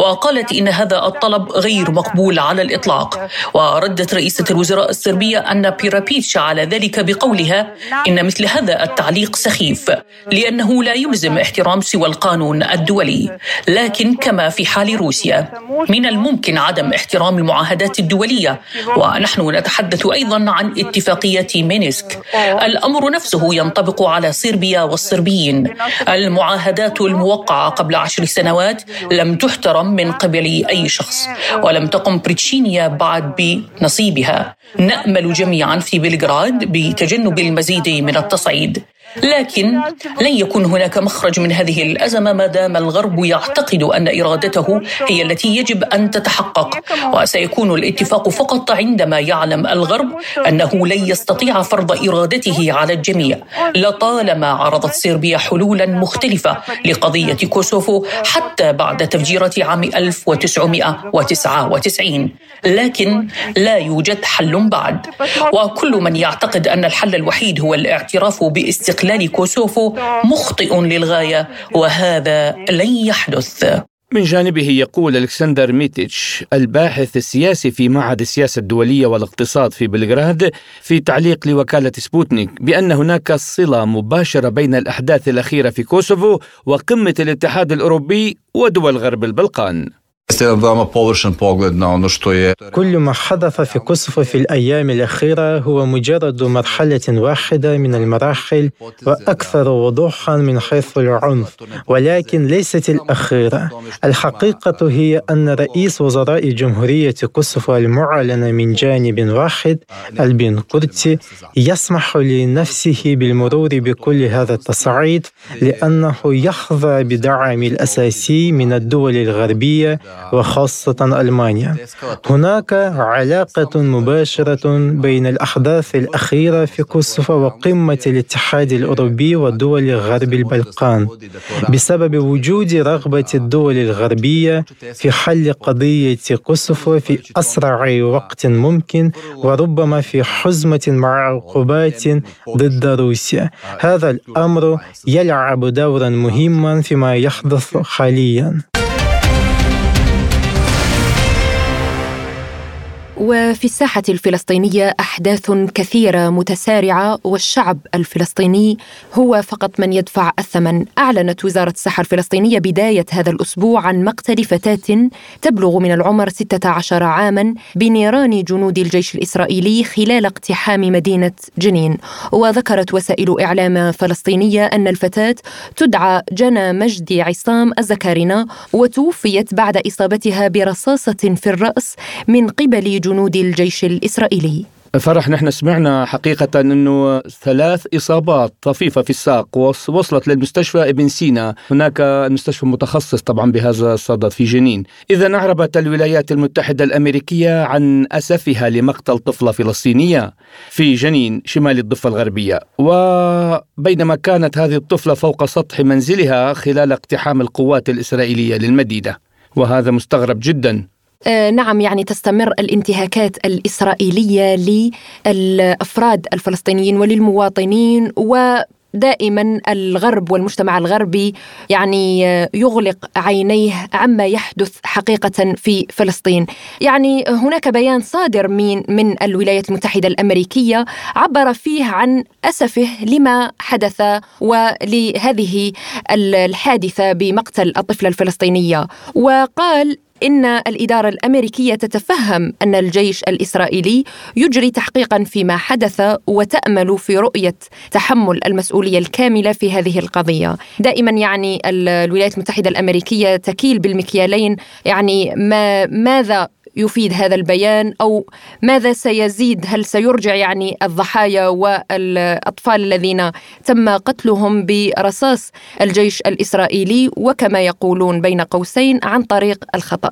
وقالت إن هذا الطلب غير مقبول على الإطلاق. وردت رئيسة الوزراء الصربية أن بيرابيتش على ذلك بقولها إن مثل هذا التعليق سخيف لأنه لا يلزم احترام سوى القانون الدولي. لكن كما في حال روسيا من الممكن عدم احترام المعاهدات الدولية. ونحن نتحدث أيضا عن اتفاقية مينسك. الأمر نفسه ينطبق على صربيا والصربيين. المعاهدات الموقعة قبل عشر سنوات لم تحترم من قبل أي شخص ولم تقم بريتشينيا بعد بنصيبها. نأمل جميعا في بلغراد بتجنب المزيد من التصعيد. لكن لن يكون هناك مخرج من هذه الأزمة ما دام الغرب يعتقد أن إرادته هي التي يجب أن تتحقق. وسيكون الاتفاق فقط عندما يعلم الغرب أنه لن يستطيع فرض إرادته على الجميع. لطالما عرضت صربيا حلولا مختلفة لقضية كوسوفو حتى بعد تفجيره عام 1999 لكن لا يوجد حل بعد. وكل من يعتقد أن الحل الوحيد هو الاعتراف باستقلال استقلال كوسوفو مخطئ للغاية وهذا لن يحدث. من جانبه يقول ألكسندر ميتيتش الباحث السياسي في معهد السياسة الدولية والاقتصاد في بلغراد في تعليق لوكالة سبوتنيك بأن هناك صلة مباشرة بين الأحداث الأخيرة في كوسوفو وقمة الاتحاد الأوروبي ودول غرب البلقان. كل ما حدث في كوسوفو في الأيام الأخيرة هو مجرد مرحلة واحدة من المراحل وأكثر وضوحا من حيث العنف ولكن ليست الأخيرة. الحقيقة هي أن رئيس وزراء جمهورية كوسوفو المعلنة من جانب واحد البن قرتي يسمح لنفسه بالمرور بكل هذا التصعيد لأنه يحظى بدعم الأساسي من الدول الغربية وخاصة ألمانيا. هناك علاقة مباشرة بين الأحداث الأخيرة في كوسوفو وقمة الاتحاد الأوروبي ودول غرب البلقان. بسبب وجود رغبة الدول الغربية في حل قضية كوسوفو في أسرع وقت ممكن وربما في حزمة مع عقوبات ضد روسيا. هذا الأمر يلعب دورا مهما فيما يحدث حاليا. وفي الساحة الفلسطينية أحداث كثيرة متسارعة والشعب الفلسطيني هو فقط من يدفع الثمن. أعلنت وزارة الصحة الفلسطينية بداية هذا الأسبوع عن مقتل فتاة تبلغ من العمر 16 عاما بنيران جنود الجيش الإسرائيلي خلال اقتحام مدينة جنين. وذكرت وسائل إعلام فلسطينية أن الفتاة تدعى جنى مجدي عصام الزكارنة وتوفيت بعد إصابتها برصاصة في الرأس من قبل جنود الجيش الإسرائيلي. فرح نحن سمعنا حقيقة أنه ثلاث إصابات طفيفة في الساق وصلت للمستشفى ابن سينا. هناك مستشفى متخصص طبعا بهذا الصدد في جنين. إذا أعربت الولايات المتحدة الأمريكية عن أسفها لمقتل طفلة فلسطينية في جنين شمال الضفة الغربية. وبينما كانت هذه الطفلة فوق سطح منزلها خلال اقتحام القوات الإسرائيلية للمدينة. وهذا مستغرب جدا. نعم يعني تستمر الانتهاكات الإسرائيلية للأفراد الفلسطينيين وللمواطنين و دائما الغرب والمجتمع الغربي يعني يغلق عينيه عما يحدث حقيقة في فلسطين. يعني هناك بيان صادر من من الولايات المتحدة الأمريكية عبر فيه عن أسفه لما حدث ولهذه الحادثة بمقتل الطفله الفلسطينية وقال إن الإدارة الأمريكية تتفهم أن الجيش الإسرائيلي يجري تحقيقا فيما حدث وتأمل في رؤية تحمل المسؤولية الكاملة في هذه القضية. دائما يعني الولايات المتحدة الأمريكية تكيل بالمكيالين. يعني ما ماذا يفيد هذا البيان أو ماذا سيزيد؟ هل سيرجع يعني الضحايا والأطفال الذين تم قتلهم برصاص الجيش الإسرائيلي وكما يقولون بين قوسين عن طريق الخطأ؟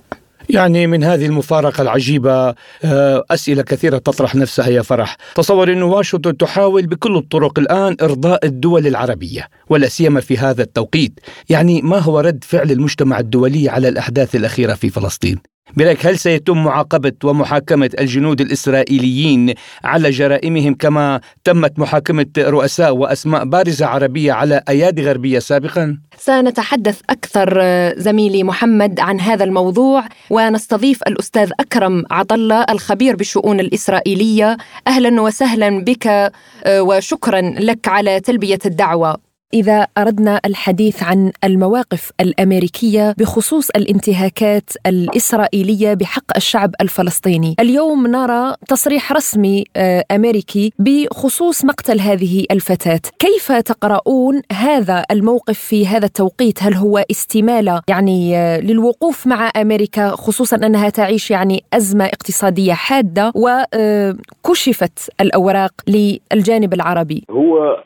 يعني من هذه المفارقة العجيبة آه، أسئلة كثيرة تطرح نفسها يا فرح. تصور أن واشنطن تحاول بكل الطرق الآن إرضاء الدول العربية ولا سيما في هذا التوقيت. يعني ما هو رد فعل المجتمع الدولي على الأحداث الأخيرة في فلسطين؟ برأيك هل سيتم معاقبة ومحاكمة الجنود الإسرائيليين على جرائمهم كما تمت محاكمة رؤساء وأسماء بارزة عربية على أيادي غربية سابقا؟ سنتحدث أكثر زميلي محمد عن هذا الموضوع ونستضيف الأستاذ أكرم عطلة الخبير بالشؤون الإسرائيلية أهلا وسهلا بك وشكرا لك على تلبية الدعوة إذا أردنا الحديث عن المواقف الأمريكية بخصوص الانتهاكات الإسرائيلية بحق الشعب الفلسطيني. اليوم نرى تصريح رسمي آه، أمريكي بخصوص مقتل هذه الفتاة. كيف تقرؤون هذا الموقف في هذا التوقيت؟ هل هو استمالة؟ يعني آه، للوقوف مع أمريكا خصوصا أنها تعيش يعني أزمة اقتصادية حادة وكشفت آه، الأوراق للجانب العربي. هو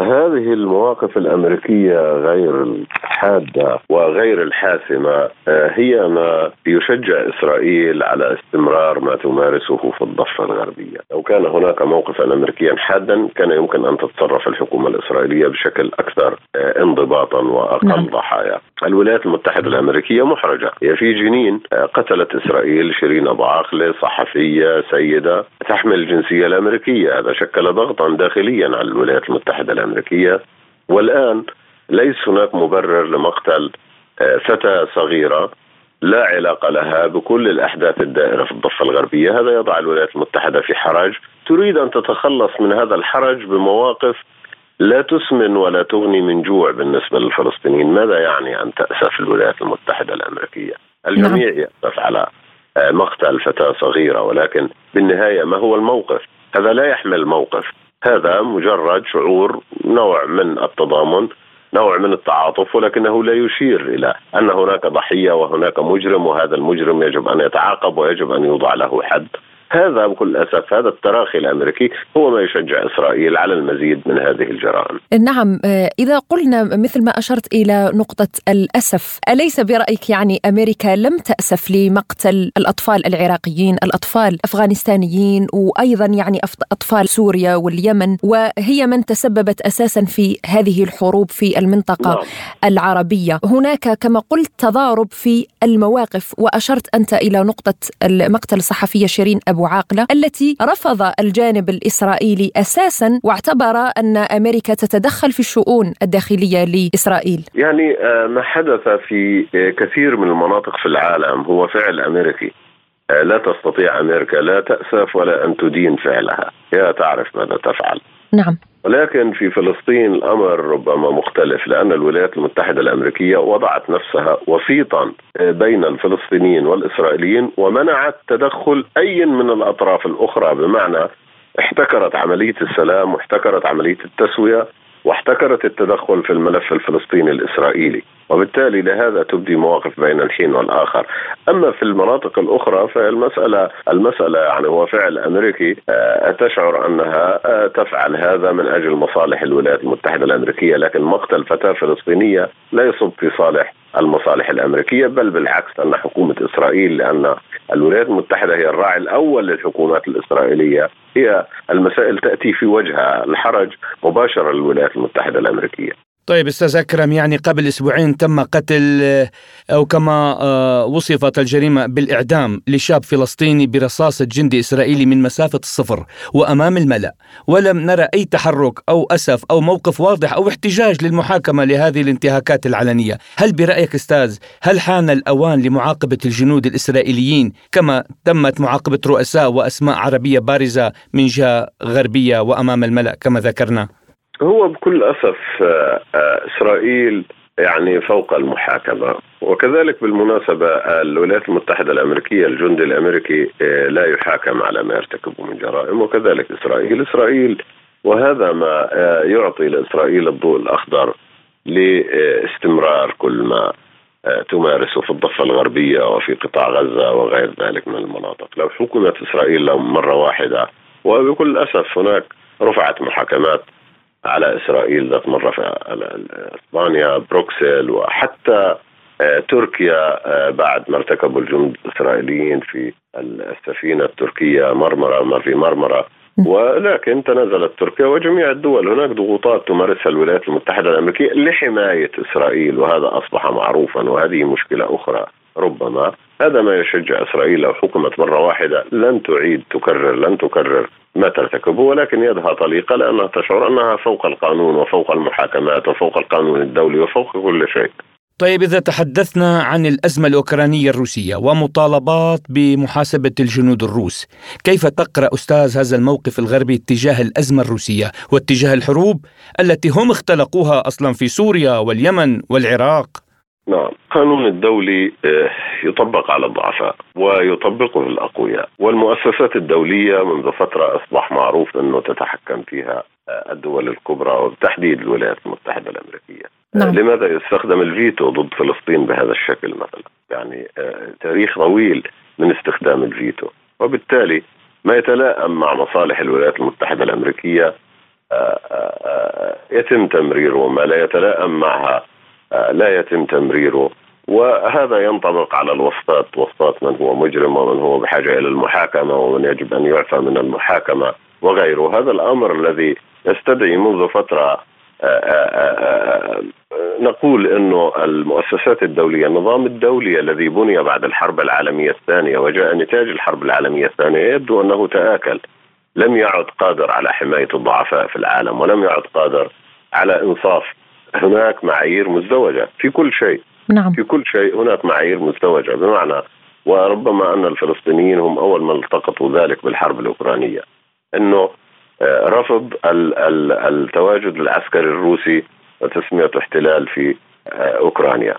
هذه المواقف الأمريكية غير الحادة وغير الحاسمة آه، هي ما يشجع إسرائيل على استمرار ما تمارسه في الضفة الغربية، لو كان هناك موقفا امريكيا حادا كان يمكن أن تتصرف الحكومة الإسرائيلية بشكل أكثر آه، انضباطا وأقل نعم. ضحايا. الولايات المتحدة الأمريكية محرجة، هي في جنين آه، قتلت إسرائيل شيرين ابو عاقله صحفية سيدة تحمل الجنسية الأمريكية، هذا شكل ضغطا داخليا على الولايات المتحدة الأمريكية والآن ليس هناك مبرر لمقتل فتاة صغيرة لا علاقة لها بكل الأحداث الدائرة في الضفة الغربية. هذا يضع الولايات المتحدة في حرج. تريد أن تتخلص من هذا الحرج بمواقف لا تسمن ولا تغني من جوع بالنسبة للفلسطينيين. ماذا يعني أن تأسف الولايات المتحدة الأمريكية؟ الجميع نعم. يأسف على آه، مقتل فتاة صغيرة ولكن بالنهاية ما هو الموقف؟ هذا لا يحمل موقف. هذا مجرد شعور نوع من التضامن نوع من التعاطف ولكنه لا يشير إلى أن هناك ضحية وهناك مجرم وهذا المجرم يجب أن يتعاقب ويجب أن يوضع له حد. هذا بكل اسف هذا التراخي الأمريكي هو ما يشجع إسرائيل على المزيد من هذه الجرائم. نعم آه، إذا قلنا مثل ما أشرت إلى نقطة الأسف، أليس برأيك يعني أمريكا لم تأسف لمقتل الأطفال العراقيين، الأطفال الافغانستانيين وأيضا يعني أطفال سوريا واليمن وهي من تسببت أساسا في هذه الحروب في المنطقة نعم. العربية، هناك كما قلت تضارب في المواقف وأشرت أنت إلى نقطة مقتل الصحفيه شيرين أبو أبو عاقلة التي رفض الجانب الإسرائيلي أساسا واعتبر أن أمريكا تتدخل في الشؤون الداخلية لإسرائيل. يعني آه، ما حدث في آه، كثير من المناطق في العالم هو فعل أمريكي. آه، لا تستطيع أمريكا لا تأسف ولا أن تدين فعلها. هي تعرف ماذا تفعل. نعم. ولكن في فلسطين الأمر ربما مختلف لأن الولايات المتحدة الأمريكية وضعت نفسها وسيطا بين الفلسطينيين والإسرائيليين ومنعت تدخل أي من الأطراف الأخرى. بمعنى احتكرت عملية السلام واحتكرت عملية التسوية واحتكرت التدخل في الملف الفلسطيني الإسرائيلي. وبالتالي لهذا تبدي مواقف بين الحين والآخر أما في المناطق الأخرى فالمساله المسألة يعني هو فعل امريكي آه، تشعر أنها آه، تفعل هذا من أجل مصالح الولايات المتحدة الأمريكية لكن مقتل فتاه فلسطينيه لا يصب في صالح المصالح الأمريكية بل بالعكس أن حكومة إسرائيل لأن الولايات المتحدة هي الراعي الأول للحكومات الإسرائيلية هي المسائل تأتي في وجهها الحرج مباشره للولايات المتحدة الأمريكية. طيب أستاذ أكرم يعني قبل أسبوعين تم قتل أو كما آه، وصفت الجريمة بالإعدام لشاب فلسطيني برصاصة جندي إسرائيلي من مسافة الصفر وأمام الملأ ولم نرى أي تحرك أو أسف أو موقف واضح أو احتجاج للمحاكمة لهذه الانتهاكات العلنية، هل برأيك أستاذ هل حان الأوان لمعاقبة الجنود الإسرائيليين كما تمت معاقبة رؤساء وأسماء عربية بارزة من جهة غربية وأمام الملأ كما ذكرنا؟ هو بكل أسف آه، آه، إسرائيل يعني فوق المحاكمة. وكذلك بالمناسبة الولايات المتحدة الأمريكية الجندي الأمريكي آه، لا يحاكم على ما يرتكبه من جرائم. وكذلك إسرائيل إسرائيل وهذا ما يعطي لإسرائيل الضوء الأخضر لاستمرار كل ما تمارسه في الضفة الغربية وفي قطاع غزة وغير ذلك من المناطق، لو حكمت إسرائيل مره واحدة وبكل أسف هناك رفعت محاكمات على إسرائيل ذات مرة في أسبانيا بروكسل وحتى آه، تركيا آه، بعد ما ارتكبوا الجند الإسرائيليين في السفينة التركية مرمرة ما في مرمرة. ولكن تنازلت تركيا وجميع الدول. هناك ضغوطات تمارسها الولايات المتحدة الأمريكية لحماية إسرائيل وهذا أصبح معروفا وهذه مشكلة أخرى. ربما هذا ما يشجع إسرائيل لو حكمت مرة واحدة لن تعيد تكرر لن تكرر. ما ترتكبه ولكن يدها طليقة لأنها تشعر أنها فوق القانون وفوق المحاكمات وفوق القانون الدولي وفوق كل شيء. طيب إذا تحدثنا عن الأزمة الأوكرانية الروسية ومطالبات بمحاسبة الجنود الروس كيف تقرأ أستاذ هذا الموقف الغربي اتجاه الأزمة الروسية واتجاه الحروب التي هم اختلقوها أصلا في سوريا واليمن والعراق نعم. القانون الدولي آه، يطبق على الضعفاء ويطبقه الأقوياء والمؤسسات الدولية منذ فترة أصبح معروف أنه تتحكم فيها آه، الدول الكبرى وبالتحديد الولايات المتحدة الأمريكية. آه، نعم. لماذا يستخدم الفيتو ضد فلسطين بهذا الشكل مثلا؟ يعني تاريخ طويل من استخدام الفيتو. وبالتالي ما يتلائم مع مصالح الولايات المتحدة الأمريكية يتم تمريره ما لا يتلائم معها لا يتم تمريره. وهذا ينطبق على الوسطات. وسطات من هو مجرم ومن هو بحاجة إلى المحاكمة ومن يجب أن يعفى من المحاكمة وغيره. هذا الأمر الذي يستدعي منذ فترة آه، آه، آه، نقول إنه المؤسسات الدولية، النظام الدولي الذي بني بعد الحرب العالمية الثانية وجاء نتاج الحرب العالمية الثانية يبدو أنه تآكل. لم يعد قادر على حماية الضعفاء في العالم ولم يعد قادر على إنصاف هناك معايير مزدوجة في كل شيء. نعم. في كل شيء هناك معايير مزدوجة. بمعنى وربما أن الفلسطينيين هم أول من التقطوا ذلك بالحرب الأوكرانية. إنه آه، رفض التواجد العسكري الروسي وتسميته احتلال في آه، أوكرانيا.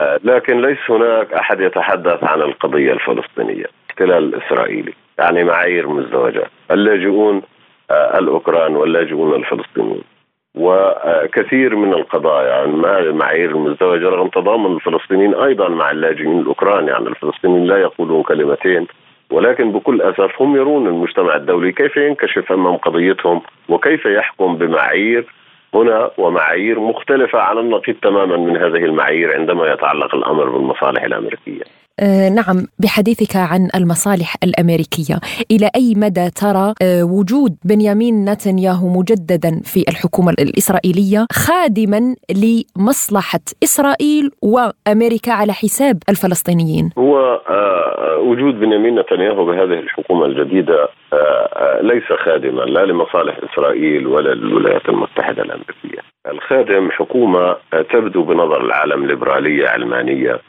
آه، لكن ليس هناك أحد يتحدث عن القضية الفلسطينية احتلال إسرائيلي. يعني معايير مزدوجة. اللاجئون الأوكران واللاجئون الفلسطينيون. وكثير من القضايا يعني المعايير المزدوجة رغم تضامن الفلسطينيين أيضا مع اللاجئين الاوكران يعني الفلسطينيين لا يقولون كلمتين ولكن بكل أسف هم يرون المجتمع الدولي كيف ينكشف أمام قضيتهم وكيف يحكم بمعايير هنا ومعايير مختلفة على النقيض تماما من هذه المعايير عندما يتعلق الأمر بالمصالح الأمريكية. آه نعم بحديثك عن المصالح الأمريكية، إلى أي مدى ترى آه وجود بنيامين نتنياهو مجددا في الحكومة الإسرائيلية خادما لمصلحة إسرائيل وأمريكا على حساب الفلسطينيين؟ هو آه وجود بنيامين نتنياهو بهذه الحكومة الجديدة ليس خادما لا لمصالح إسرائيل ولا للولايات المتحدة الأمريكية. الخادم حكومة تبدو بنظر العالم ليبرالية علمانية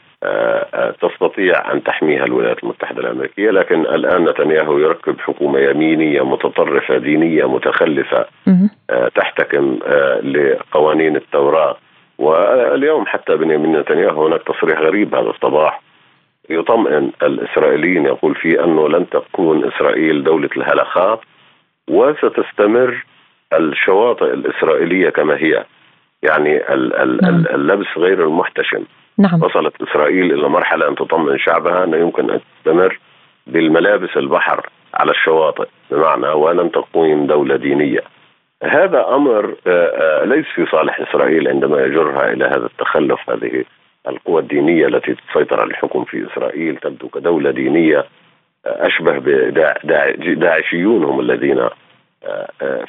تستطيع أن تحميها الولايات المتحدة الأمريكية لكن الآن نتنياهو يركب حكومة يمينية متطرفة دينية متخلفة آه، تحتكم لقوانين التوراه واليوم حتى بنيامين نتنياهو هناك تصريح غريب هذا الصباح يطمئن الإسرائيليين يقول فيه أنه لن تكون إسرائيل دولة الهلخات وستستمر الشواطئ الإسرائيلية كما هي يعني نعم. اللبس غير المحتشم. نعم. وصلت إسرائيل إلى مرحلة أن تطمئن شعبها أنه يمكن أن تستمر بالملابس البحر على الشواطئ بمعنى ولن تكون دولة دينية هذا أمر آه، آه، ليس في صالح إسرائيل عندما يجرها إلى هذا التخلف هذه القوى الدينية التي تسيطر على الحكم في إسرائيل تبدو كدولة دينية آه، أشبه بداعشيون هم الذين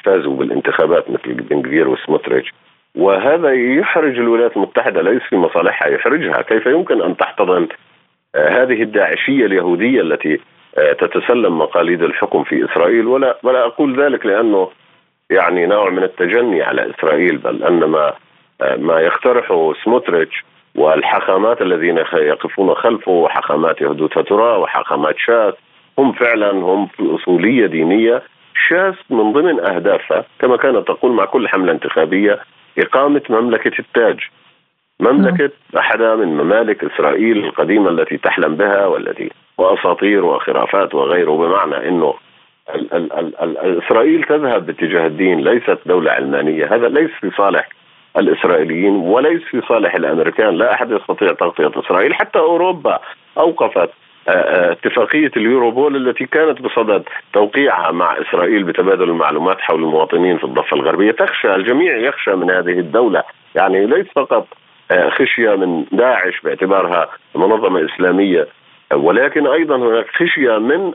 فازوا بالانتخابات مثل بن وسموتريتش وهذا يحرج الولايات المتحدة ليس في مصالحها يحرجها. كيف يمكن أن تحتضن؟ آه، هذه الداعشية اليهودية التي آه، تتسلم مقاليد الحكم في إسرائيل. ولا, ولا أقول ذلك لأنه يعني نوع من التجني على إسرائيل بل أن ما, آه، ما يقترحه سموتريتش والحاخامات الذين يقفون خلفه وحاخامات يهودوت فترة وحاخامات شاس هم فعلا هم في أصولية دينية شاس من ضمن أهدافها كما كانت تقول مع كل حملة انتخابية إقامة مملكة التاج. مملكة أحدى من ممالك إسرائيل القديمة التي تحلم بها والتي وأساطير وخرافات وغيره بمعنى أنه إسرائيل تذهب باتجاه الدين ليست دولة علمانية. هذا ليس في صالح الإسرائيليين وليس في صالح الأمريكان. لا أحد يستطيع تغطية إسرائيل. حتى أوروبا أوقفت اتفاقية اليوروبول التي كانت بصدد توقيعها مع إسرائيل بتبادل المعلومات حول المواطنين في الضفة الغربية تخشى الجميع يخشى من هذه الدولة يعني ليس فقط آه، خشية من داعش باعتبارها منظمة إسلامية ولكن أيضا هناك خشية من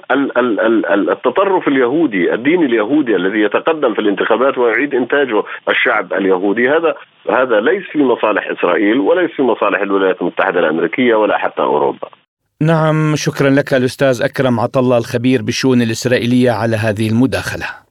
التطرف اليهودي، الدين اليهودي الذي يتقدم في الانتخابات ويعيد إنتاجه الشعب اليهودي، هذا هذا ليس في مصالح إسرائيل وليس في مصالح الولايات المتحدة الأمريكية ولا حتى أوروبا. نعم شكرا لك الاستاذ أكرم عطله الخبير بالشؤون الإسرائيلية على هذه المداخلة.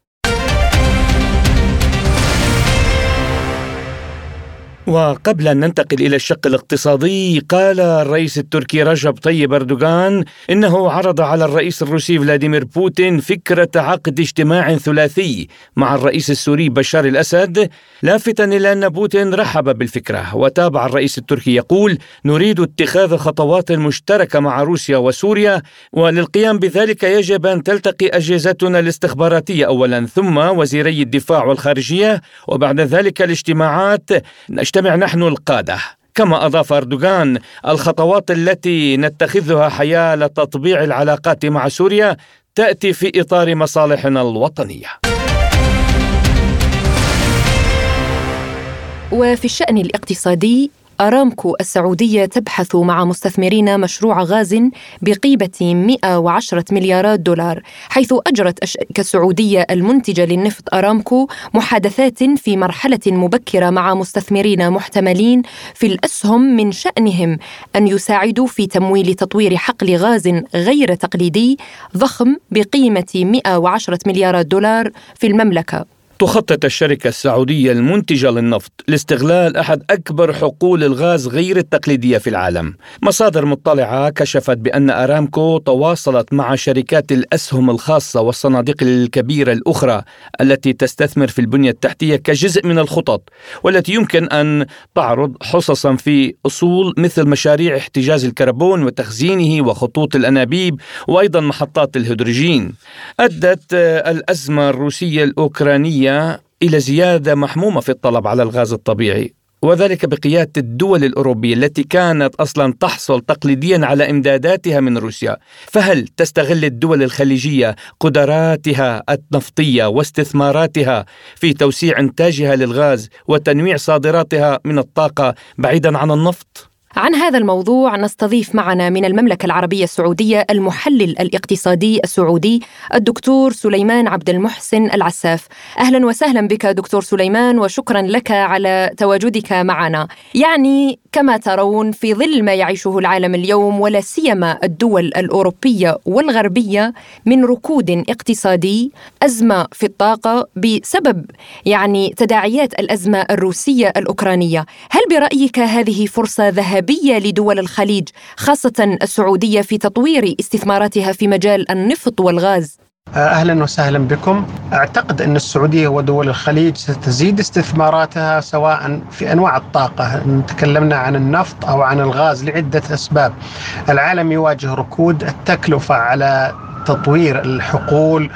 وقبل أن ننتقل إلى الشق الاقتصادي قال الرئيس التركي رجب طيب أردوغان إنه عرض على الرئيس الروسي فلاديمير بوتين فكرة عقد اجتماع ثلاثي مع الرئيس السوري بشار الأسد لافتا إلى أن بوتين رحب بالفكرة. وتابع الرئيس التركي يقول نريد اتخاذ خطوات مشتركة مع روسيا وسوريا وللقيام بذلك يجب أن تلتقي أجهزتنا الاستخباراتية أولا ثم وزيري الدفاع والخارجية وبعد ذلك الاجتماعات نجتمع نحن القادة. كما أضاف أردوغان الخطوات التي نتخذها حيال تطبيع العلاقات مع سوريا تأتي في إطار مصالحنا الوطنية. وفي الشأن الاقتصادي أرامكو السعودية تبحث مع مستثمرين مشروع غاز بقيمة 110 مليارات دولار حيث أجرت الشركة السعودية المنتجة للنفط أرامكو محادثات في مرحلة مبكرة مع مستثمرين محتملين في الأسهم من شأنهم أن يساعدوا في تمويل تطوير حقل غاز غير تقليدي ضخم بقيمة 110 مليارات دولار في المملكة. تخطط الشركة السعودية المنتجة للنفط لاستغلال أحد أكبر حقول الغاز غير التقليدية في العالم. مصادر مطلعة كشفت بأن أرامكو تواصلت مع شركات الأسهم الخاصة والصناديق الكبيرة الأخرى التي تستثمر في البنية التحتية كجزء من الخطط والتي يمكن أن تعرض حصصا في أصول مثل مشاريع احتجاز الكربون وتخزينه وخطوط الأنابيب وأيضا محطات الهيدروجين. أدت الأزمة الروسية الأوكرانية إلى زيادة محمومة في الطلب على الغاز الطبيعي وذلك بقيادة الدول الأوروبية التي كانت أصلا تحصل تقليديا على إمداداتها من روسيا، فهل تستغل الدول الخليجية قدراتها النفطية واستثماراتها في توسيع إنتاجها للغاز وتنويع صادراتها من الطاقة بعيدا عن النفط؟ عن هذا الموضوع نستضيف معنا من المملكة العربية السعودية المحلل الاقتصادي السعودي الدكتور سليمان عبد المحسن العساف. أهلا وسهلا بك دكتور سليمان وشكرا لك على تواجدك معنا. يعني كما ترون في ظل ما يعيشه العالم اليوم ولا سيما الدول الأوروبية والغربية من ركود اقتصادي أزمة في الطاقة بسبب يعني تداعيات الأزمة الروسية الأوكرانية. هل برأيك هذه فرصة ذهبية؟ إيجابية لدول الخليج خاصة السعودية في تطوير استثماراتها في مجال النفط والغاز أهلا وسهلا بكم. أعتقد أن السعودية ودول الخليج ستزيد استثماراتها سواء في أنواع الطاقة، تكلمنا عن النفط أو عن الغاز لعدة أسباب. العالم يواجه ركود، التكلفة على تطوير الحقول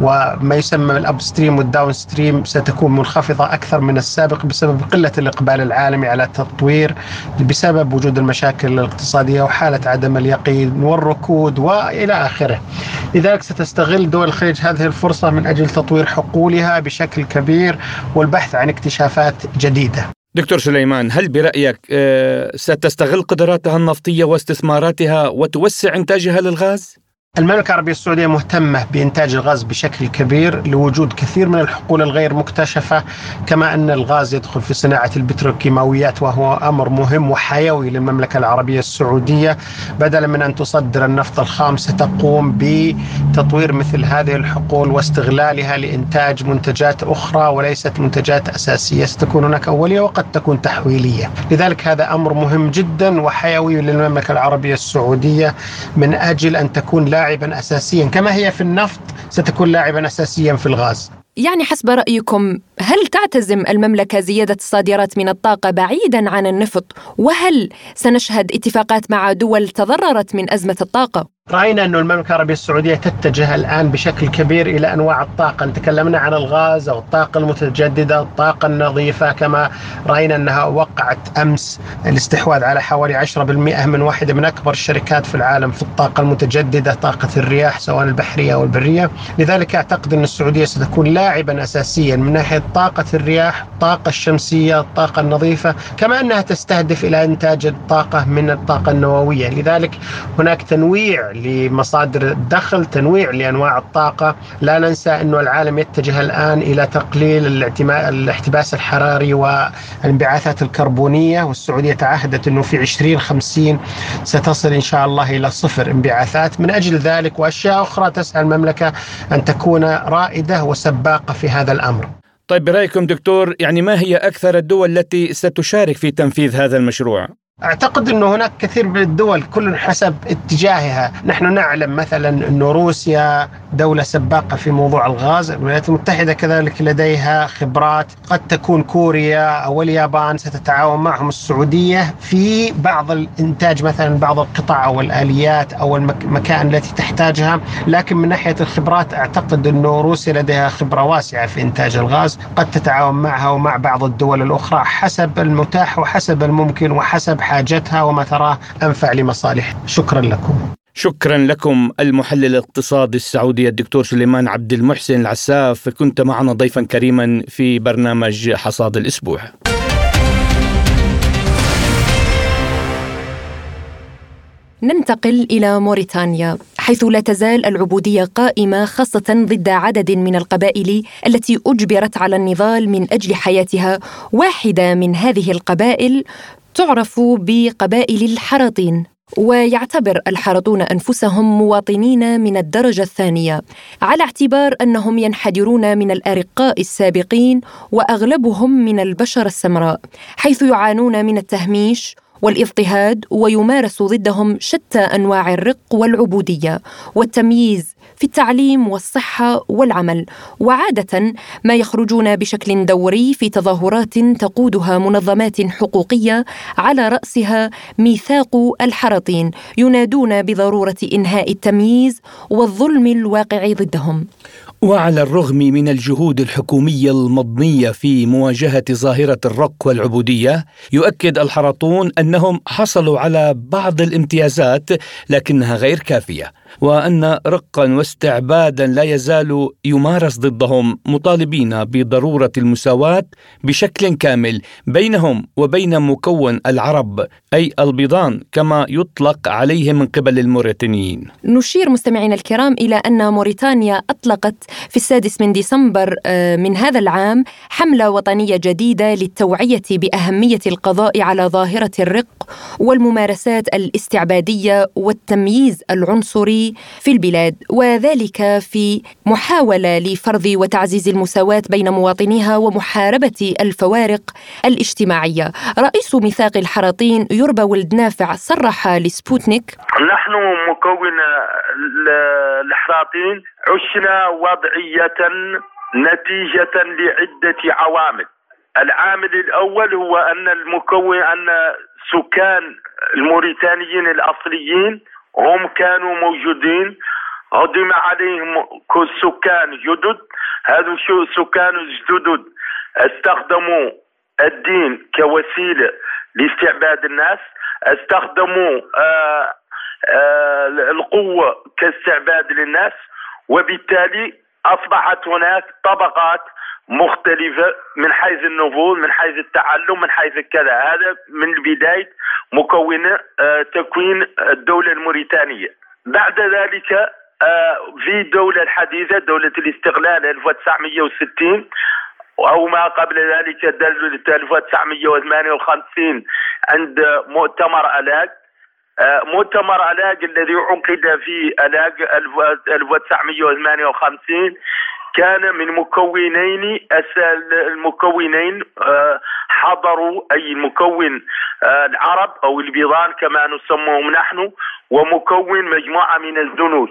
وما يسمى ال upstream وال downstream ستكون منخفضة أكثر من السابق بسبب قلة الإقبال العالمي على التطوير بسبب وجود المشاكل الاقتصادية وحالة عدم اليقين والركود وإلى آخره. لذلك ستستغل دول الخليج هذه الفرصة من أجل تطوير حقولها بشكل كبير والبحث عن اكتشافات جديدة. دكتور سليمان هل برأيك آه، ستستغل قدراتها النفطية واستثماراتها وتوسع إنتاجها للغاز؟ المملكة العربية السعودية مهتمة بإنتاج الغاز بشكل كبير لوجود كثير من الحقول الغير مكتشفة كما أن الغاز يدخل في صناعة البتروكيماويات وهو أمر مهم وحيوي للمملكة العربية السعودية بدلا من أن تصدر النفط الخام ستقوم بتطوير مثل هذه الحقول واستغلالها لإنتاج منتجات أخرى وليست منتجات أساسية. ستكون هناك أولية وقد تكون تحويلية. لذلك هذا أمر مهم جدا وحيوي للمملكة العربية السعودية من أجل أن تكون لا لاعبا اساسيا كما هي في النفط ستكون لاعبا اساسيا في الغاز. يعني حسب رأيكم هل تعتزم المملكة زيادة الصادرات من الطاقة بعيدا عن النفط؟ وهل سنشهد اتفاقات مع دول تضررت من أزمة الطاقة؟ رأينا أن المملكة العربية السعودية تتجه الآن بشكل كبير إلى أنواع الطاقة. تكلمنا عن الغاز أو الطاقة المتجددة الطاقة النظيفة. كما رأينا أنها وقعت أمس. الاستحواذ على حوالي 10% من واحدة من أكبر الشركات في العالم في الطاقة المتجددة طاقة الرياح سواء البحرية أو البرية. لذلك أعتقد أن السعودية ستكون لاعبا أساسيا من ناحية طاقة الرياح الطاقة الشمسية الطاقة النظيفة كما أنها تستهدف إلى إنتاج الطاقة من الطاقة النووية. لذلك هناك تنويع لمصادر الدخل تنويع لأنواع الطاقة. لا ننسى انه العالم يتجه الآن إلى تقليل الاحتباس الحراري والانبعاثات الكربونية والسعودية تعهدت أنه في 2050 ستصل إن شاء الله إلى صفر انبعاثات. من أجل ذلك وأشياء أخرى تسعى المملكة أن تكون رائدة وسباقة في هذا الأمر. طيب برأيكم دكتور يعني ما هي أكثر الدول التي ستشارك في تنفيذ هذا المشروع؟ أعتقد إنه هناك كثير من الدول كل حسب اتجاهها، نحن نعلم مثلا إنه روسيا دولة سباقة في موضوع الغاز، الولايات المتحدة كذلك لديها خبرات، قد تكون كوريا أو اليابان ستتعاون معهم. السعودية في بعض الإنتاج مثلا بعض القطع أو الآليات أو المكائن التي تحتاجها، لكن من ناحية الخبرات أعتقد إنه روسيا لديها خبرة واسعة في إنتاج الغاز، قد تتعاون معها ومع بعض الدول الأخرى حسب المتاح وحسب الممكن وحسب حاجتها وما تراه أنفع لمصالح. شكرا لكم. شكرا لكم المحلل الاقتصادي السعودي الدكتور سليمان عبد المحسن العساف. كنت معنا ضيفا كريما في برنامج حصاد الأسبوع. ننتقل إلى موريتانيا حيث لا تزال العبودية قائمة خاصة ضد عدد من القبائل التي أجبرت على النضال من أجل حياتها واحدة من هذه القبائل تعرف بقبائل الحرطين ويعتبر الحرطون أنفسهم مواطنين من الدرجة الثانية على اعتبار أنهم ينحدرون من الأرقاء السابقين وأغلبهم من البشر السمراء حيث يعانون من التهميش والاضطهاد ويمارس ضدهم شتى أنواع الرق والعبودية والتمييز في التعليم والصحة والعمل وعادة ما يخرجون بشكل دوري في تظاهرات تقودها منظمات حقوقية على رأسها ميثاق الحرطين ينادون بضرورة إنهاء التمييز والظلم الواقع ضدهم. وعلى الرغم من الجهود الحكومية المضنية في مواجهة ظاهرة الرق والعبودية يؤكد الحرطون أنهم حصلوا على بعض الامتيازات لكنها غير كافية وأن رقا واستعبادا لا يزال يمارس ضدهم مطالبين بضرورة المساواة بشكل كامل بينهم وبين مكون العرب أي البيضان كما يطلق عليهم من قبل الموريتانيين. نشير مستمعينا الكرام إلى أن موريتانيا أطلقت في السادس من ديسمبر آه، من هذا العام حملة وطنية جديدة للتوعية بأهمية القضاء على ظاهرة الرق والممارسات الاستعبادية والتمييز العنصري في البلاد وذلك في محاولة لفرض وتعزيز المساواة بين مواطنيها ومحاربة الفوارق الاجتماعية. رئيس ميثاق الحراطين يربى ولد نافع صرح لسبوتنيك نحن مكون الحراطين عشنا وضعية نتيجة لعدة عوامل. العامل الأول هو أن المكون أن سكان الموريتانيين الأصليين هم كانوا موجودين. هضم عليهم سكان جدد. هذو سكان جدد. استخدموا الدين كوسيلة لاستعباد الناس. استخدموا آآ آآ القوة كاستعباد للناس. وبالتالي أصبحت هناك طبقات مختلفة من حيث النفوذ من حيث التعلم من حيث كذا. هذا من بداية مكونة تكوين الدولة الموريتانية. بعد ذلك في دولة الحديثة دولة الاستقلال 1960 أو ما قبل ذلك دولة 1958 عند مؤتمر ألاق مؤتمر ألاق الذي عقد في ألاق 1958 كان من مكونين المكونين آه، حضروا أي المكون آه، العرب أو البيضان كما نسموهم نحن ومكون مجموعة من الجنود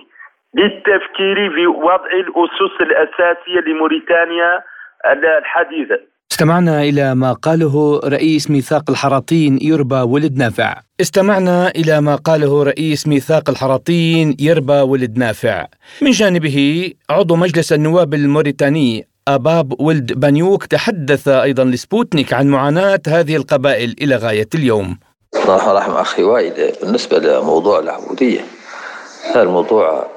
للتفكير في وضع الأسس الأساسية لموريتانيا الحديثة. استمعنا إلى ما قاله رئيس ميثاق الحراطين يربى ولد نافع. استمعنا إلى ما قاله رئيس ميثاق الحراطين يربى ولد نافع. من جانبه عضو مجلس النواب الموريتاني أباب ولد بنيوك تحدث أيضا لسبوتنيك عن معاناة هذه القبائل إلى غاية اليوم. الله رحمة أخي وائل بالنسبة لموضوع العبودية. هذا الموضوع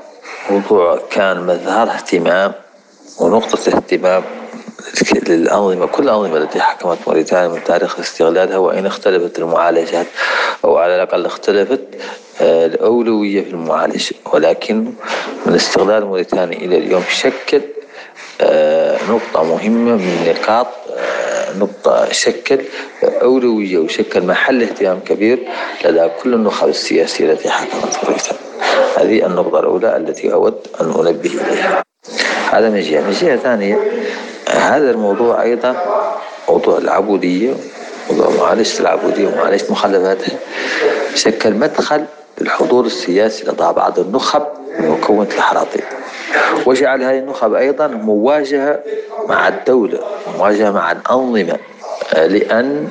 موضوع كان مظهر اهتمام ونقطة اهتمام للأنظمة كل الأنظمة التي حكمت موريتانيا من تاريخ استغلالها وإن اختلفت المعالجات أو على الأقل اختلفت آه، الأولوية في المعالجة. ولكن من استغلال موريتانيا إلى اليوم شكل آه، نقطة مهمة من نقاط آه، نقطة شكل أولوية وشكل محل اهتمام كبير لدى كل النخب السياسية التي حكمت موريتانيا. هذه النقطة الأولى التي أود أن أنبه إليها. هذا من جهة. من جهة ثانية هذا الموضوع أيضا موضوع العبودية موضوع معالجة العبودية ومعالجة مخلفاتها شكل مدخل للحضور السياسي لدى بعض النخب من مكونة الحراطيم. وجعل هذه النخب أيضا مواجهة مع الدولة مواجهة مع الأنظمة لأن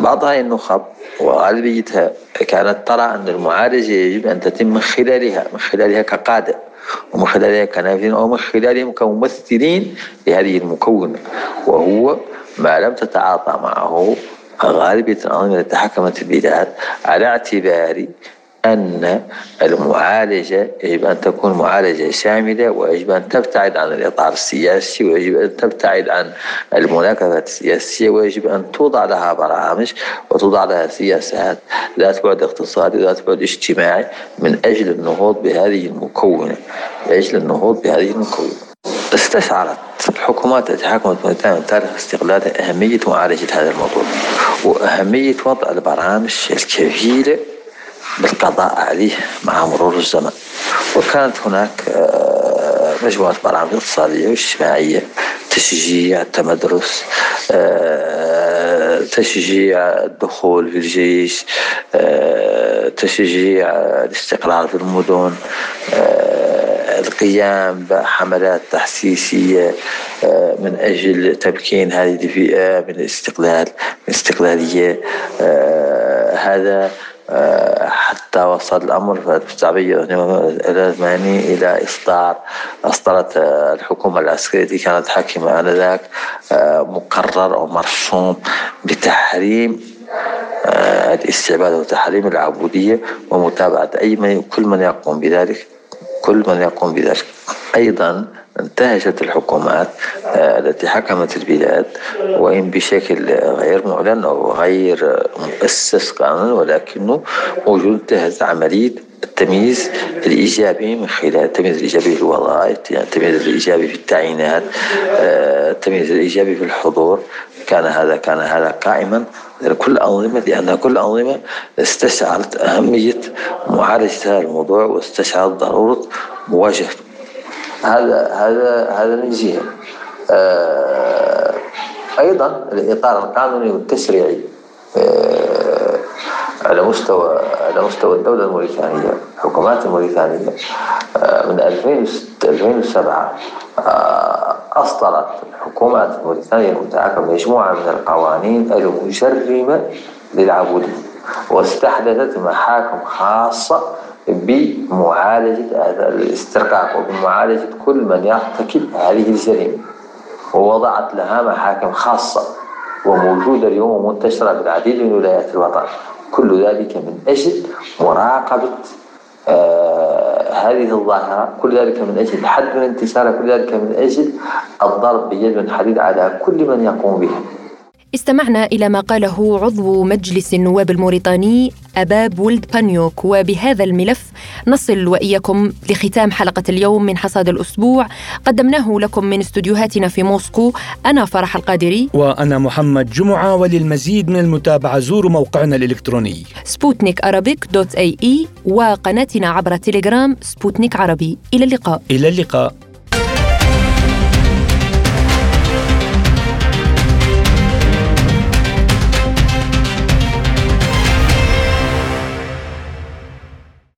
بعض هذه النخب وغالبيتها كانت ترى أن المعالجة يجب أن تتم من خلالها من خلالها كقادة. ومن خلالها كنافذين أو من خلالهم كممثلين لهذه المكونة وهو ما لم تتعاطى معه غالبية الأنظمة التي حكمت البلاد على اعتبار أن المعالجة يجب أن تكون معالجة شاملة ويجب أن تبتعد عن الإطار السياسي ويجب أن تبتعد عن المناكفات السياسية ويجب أن توضع لها برامج وتوضع لها سياسات ذات بعد اقتصادي ذات بعد اجتماعي من أجل النهوض بهذه المكونة لأجل النهوض بهذه المكونة. استشعرت الحكومات التي حكمت موريتانيا من تاريخ استقلالها أهمية معالجة هذا الموضوع وأهمية وضع البرامج الكفيلة بالقضاء عليه مع مرور الزمن. وكانت هناك آه، مجموعة برامج اقتصادية واجتماعية تشجيع التمدرس آه، تشجيع الدخول في الجيش آه، تشجيع الاستقرار في المدن القيام بحملات تحسيسية من أجل تمكين هذه الفئة من الاستقلال من الاستقلالية. هذا حتى وصل الأمر في 1988 إلى إصدار أصدرت آه، الحكومة العسكرية التي كانت حاكمة آنذاك آه، مقرر أو مرسوم بتحريم الاستعباد وتحريم العبودية ومتابعة أي من كل من يقوم بذلك كل من يقوم بذلك. أيضا انتهجت الحكومات آه، التي حكمت البلاد وإن بشكل غير معلن أو غير مؤسس قانونا ولكنه موجود انتهز عملية التمييز الإيجابي من خلال التمييز الإيجابي في الوظائف التمييز الإيجابي في التعيينات آه، التمييز الإيجابي في الحضور. كان هذا كان هذا قائما كل أنظمة لأن كل أنظمة استشعرت أهمية معالجة هذا الموضوع واستشعرت ضرورة مواجهته هذا هذا هذا من جهة. آه، أيضا الإطار القانوني والتشريعي آه، على مستوى على مستوى الدولة الموريتانية الحكومات الموريتانية. آه، من 2007 أصدرت الحكومات الموريتانية المتعاقبة مجموعة من القوانين المجرمة للعبودية واستحدثت محاكم خاصة بمعالجة هذا الاسترقاق وبمعالجة كل من يرتكب هذه الجريمة. ووضعت لها محاكم خاصة وموجودة اليوم ومنتشرة بالعديد من ولايات الوطن. كل ذلك من أجل مراقبة آه هذه الظاهرة. كل ذلك من أجل حد من انتشارها. كل ذلك من أجل الضرب بيد من حديد على كل من يقوم بها. استمعنا إلى ما قاله عضو مجلس النواب الموريتاني أباب ولد بانيوك وبهذا الملف نصل وإياكم لختام حلقة اليوم من حصاد الأسبوع. قدمناه لكم من استديوهاتنا في موسكو أنا فرح القادري. وأنا محمد جمعة وللمزيد من المتابعة زوروا موقعنا الإلكتروني. سبوتنيك dot ae وقناتنا عبر تليجرام سبوتنيك عربي. إلى اللقاء. إلى اللقاء.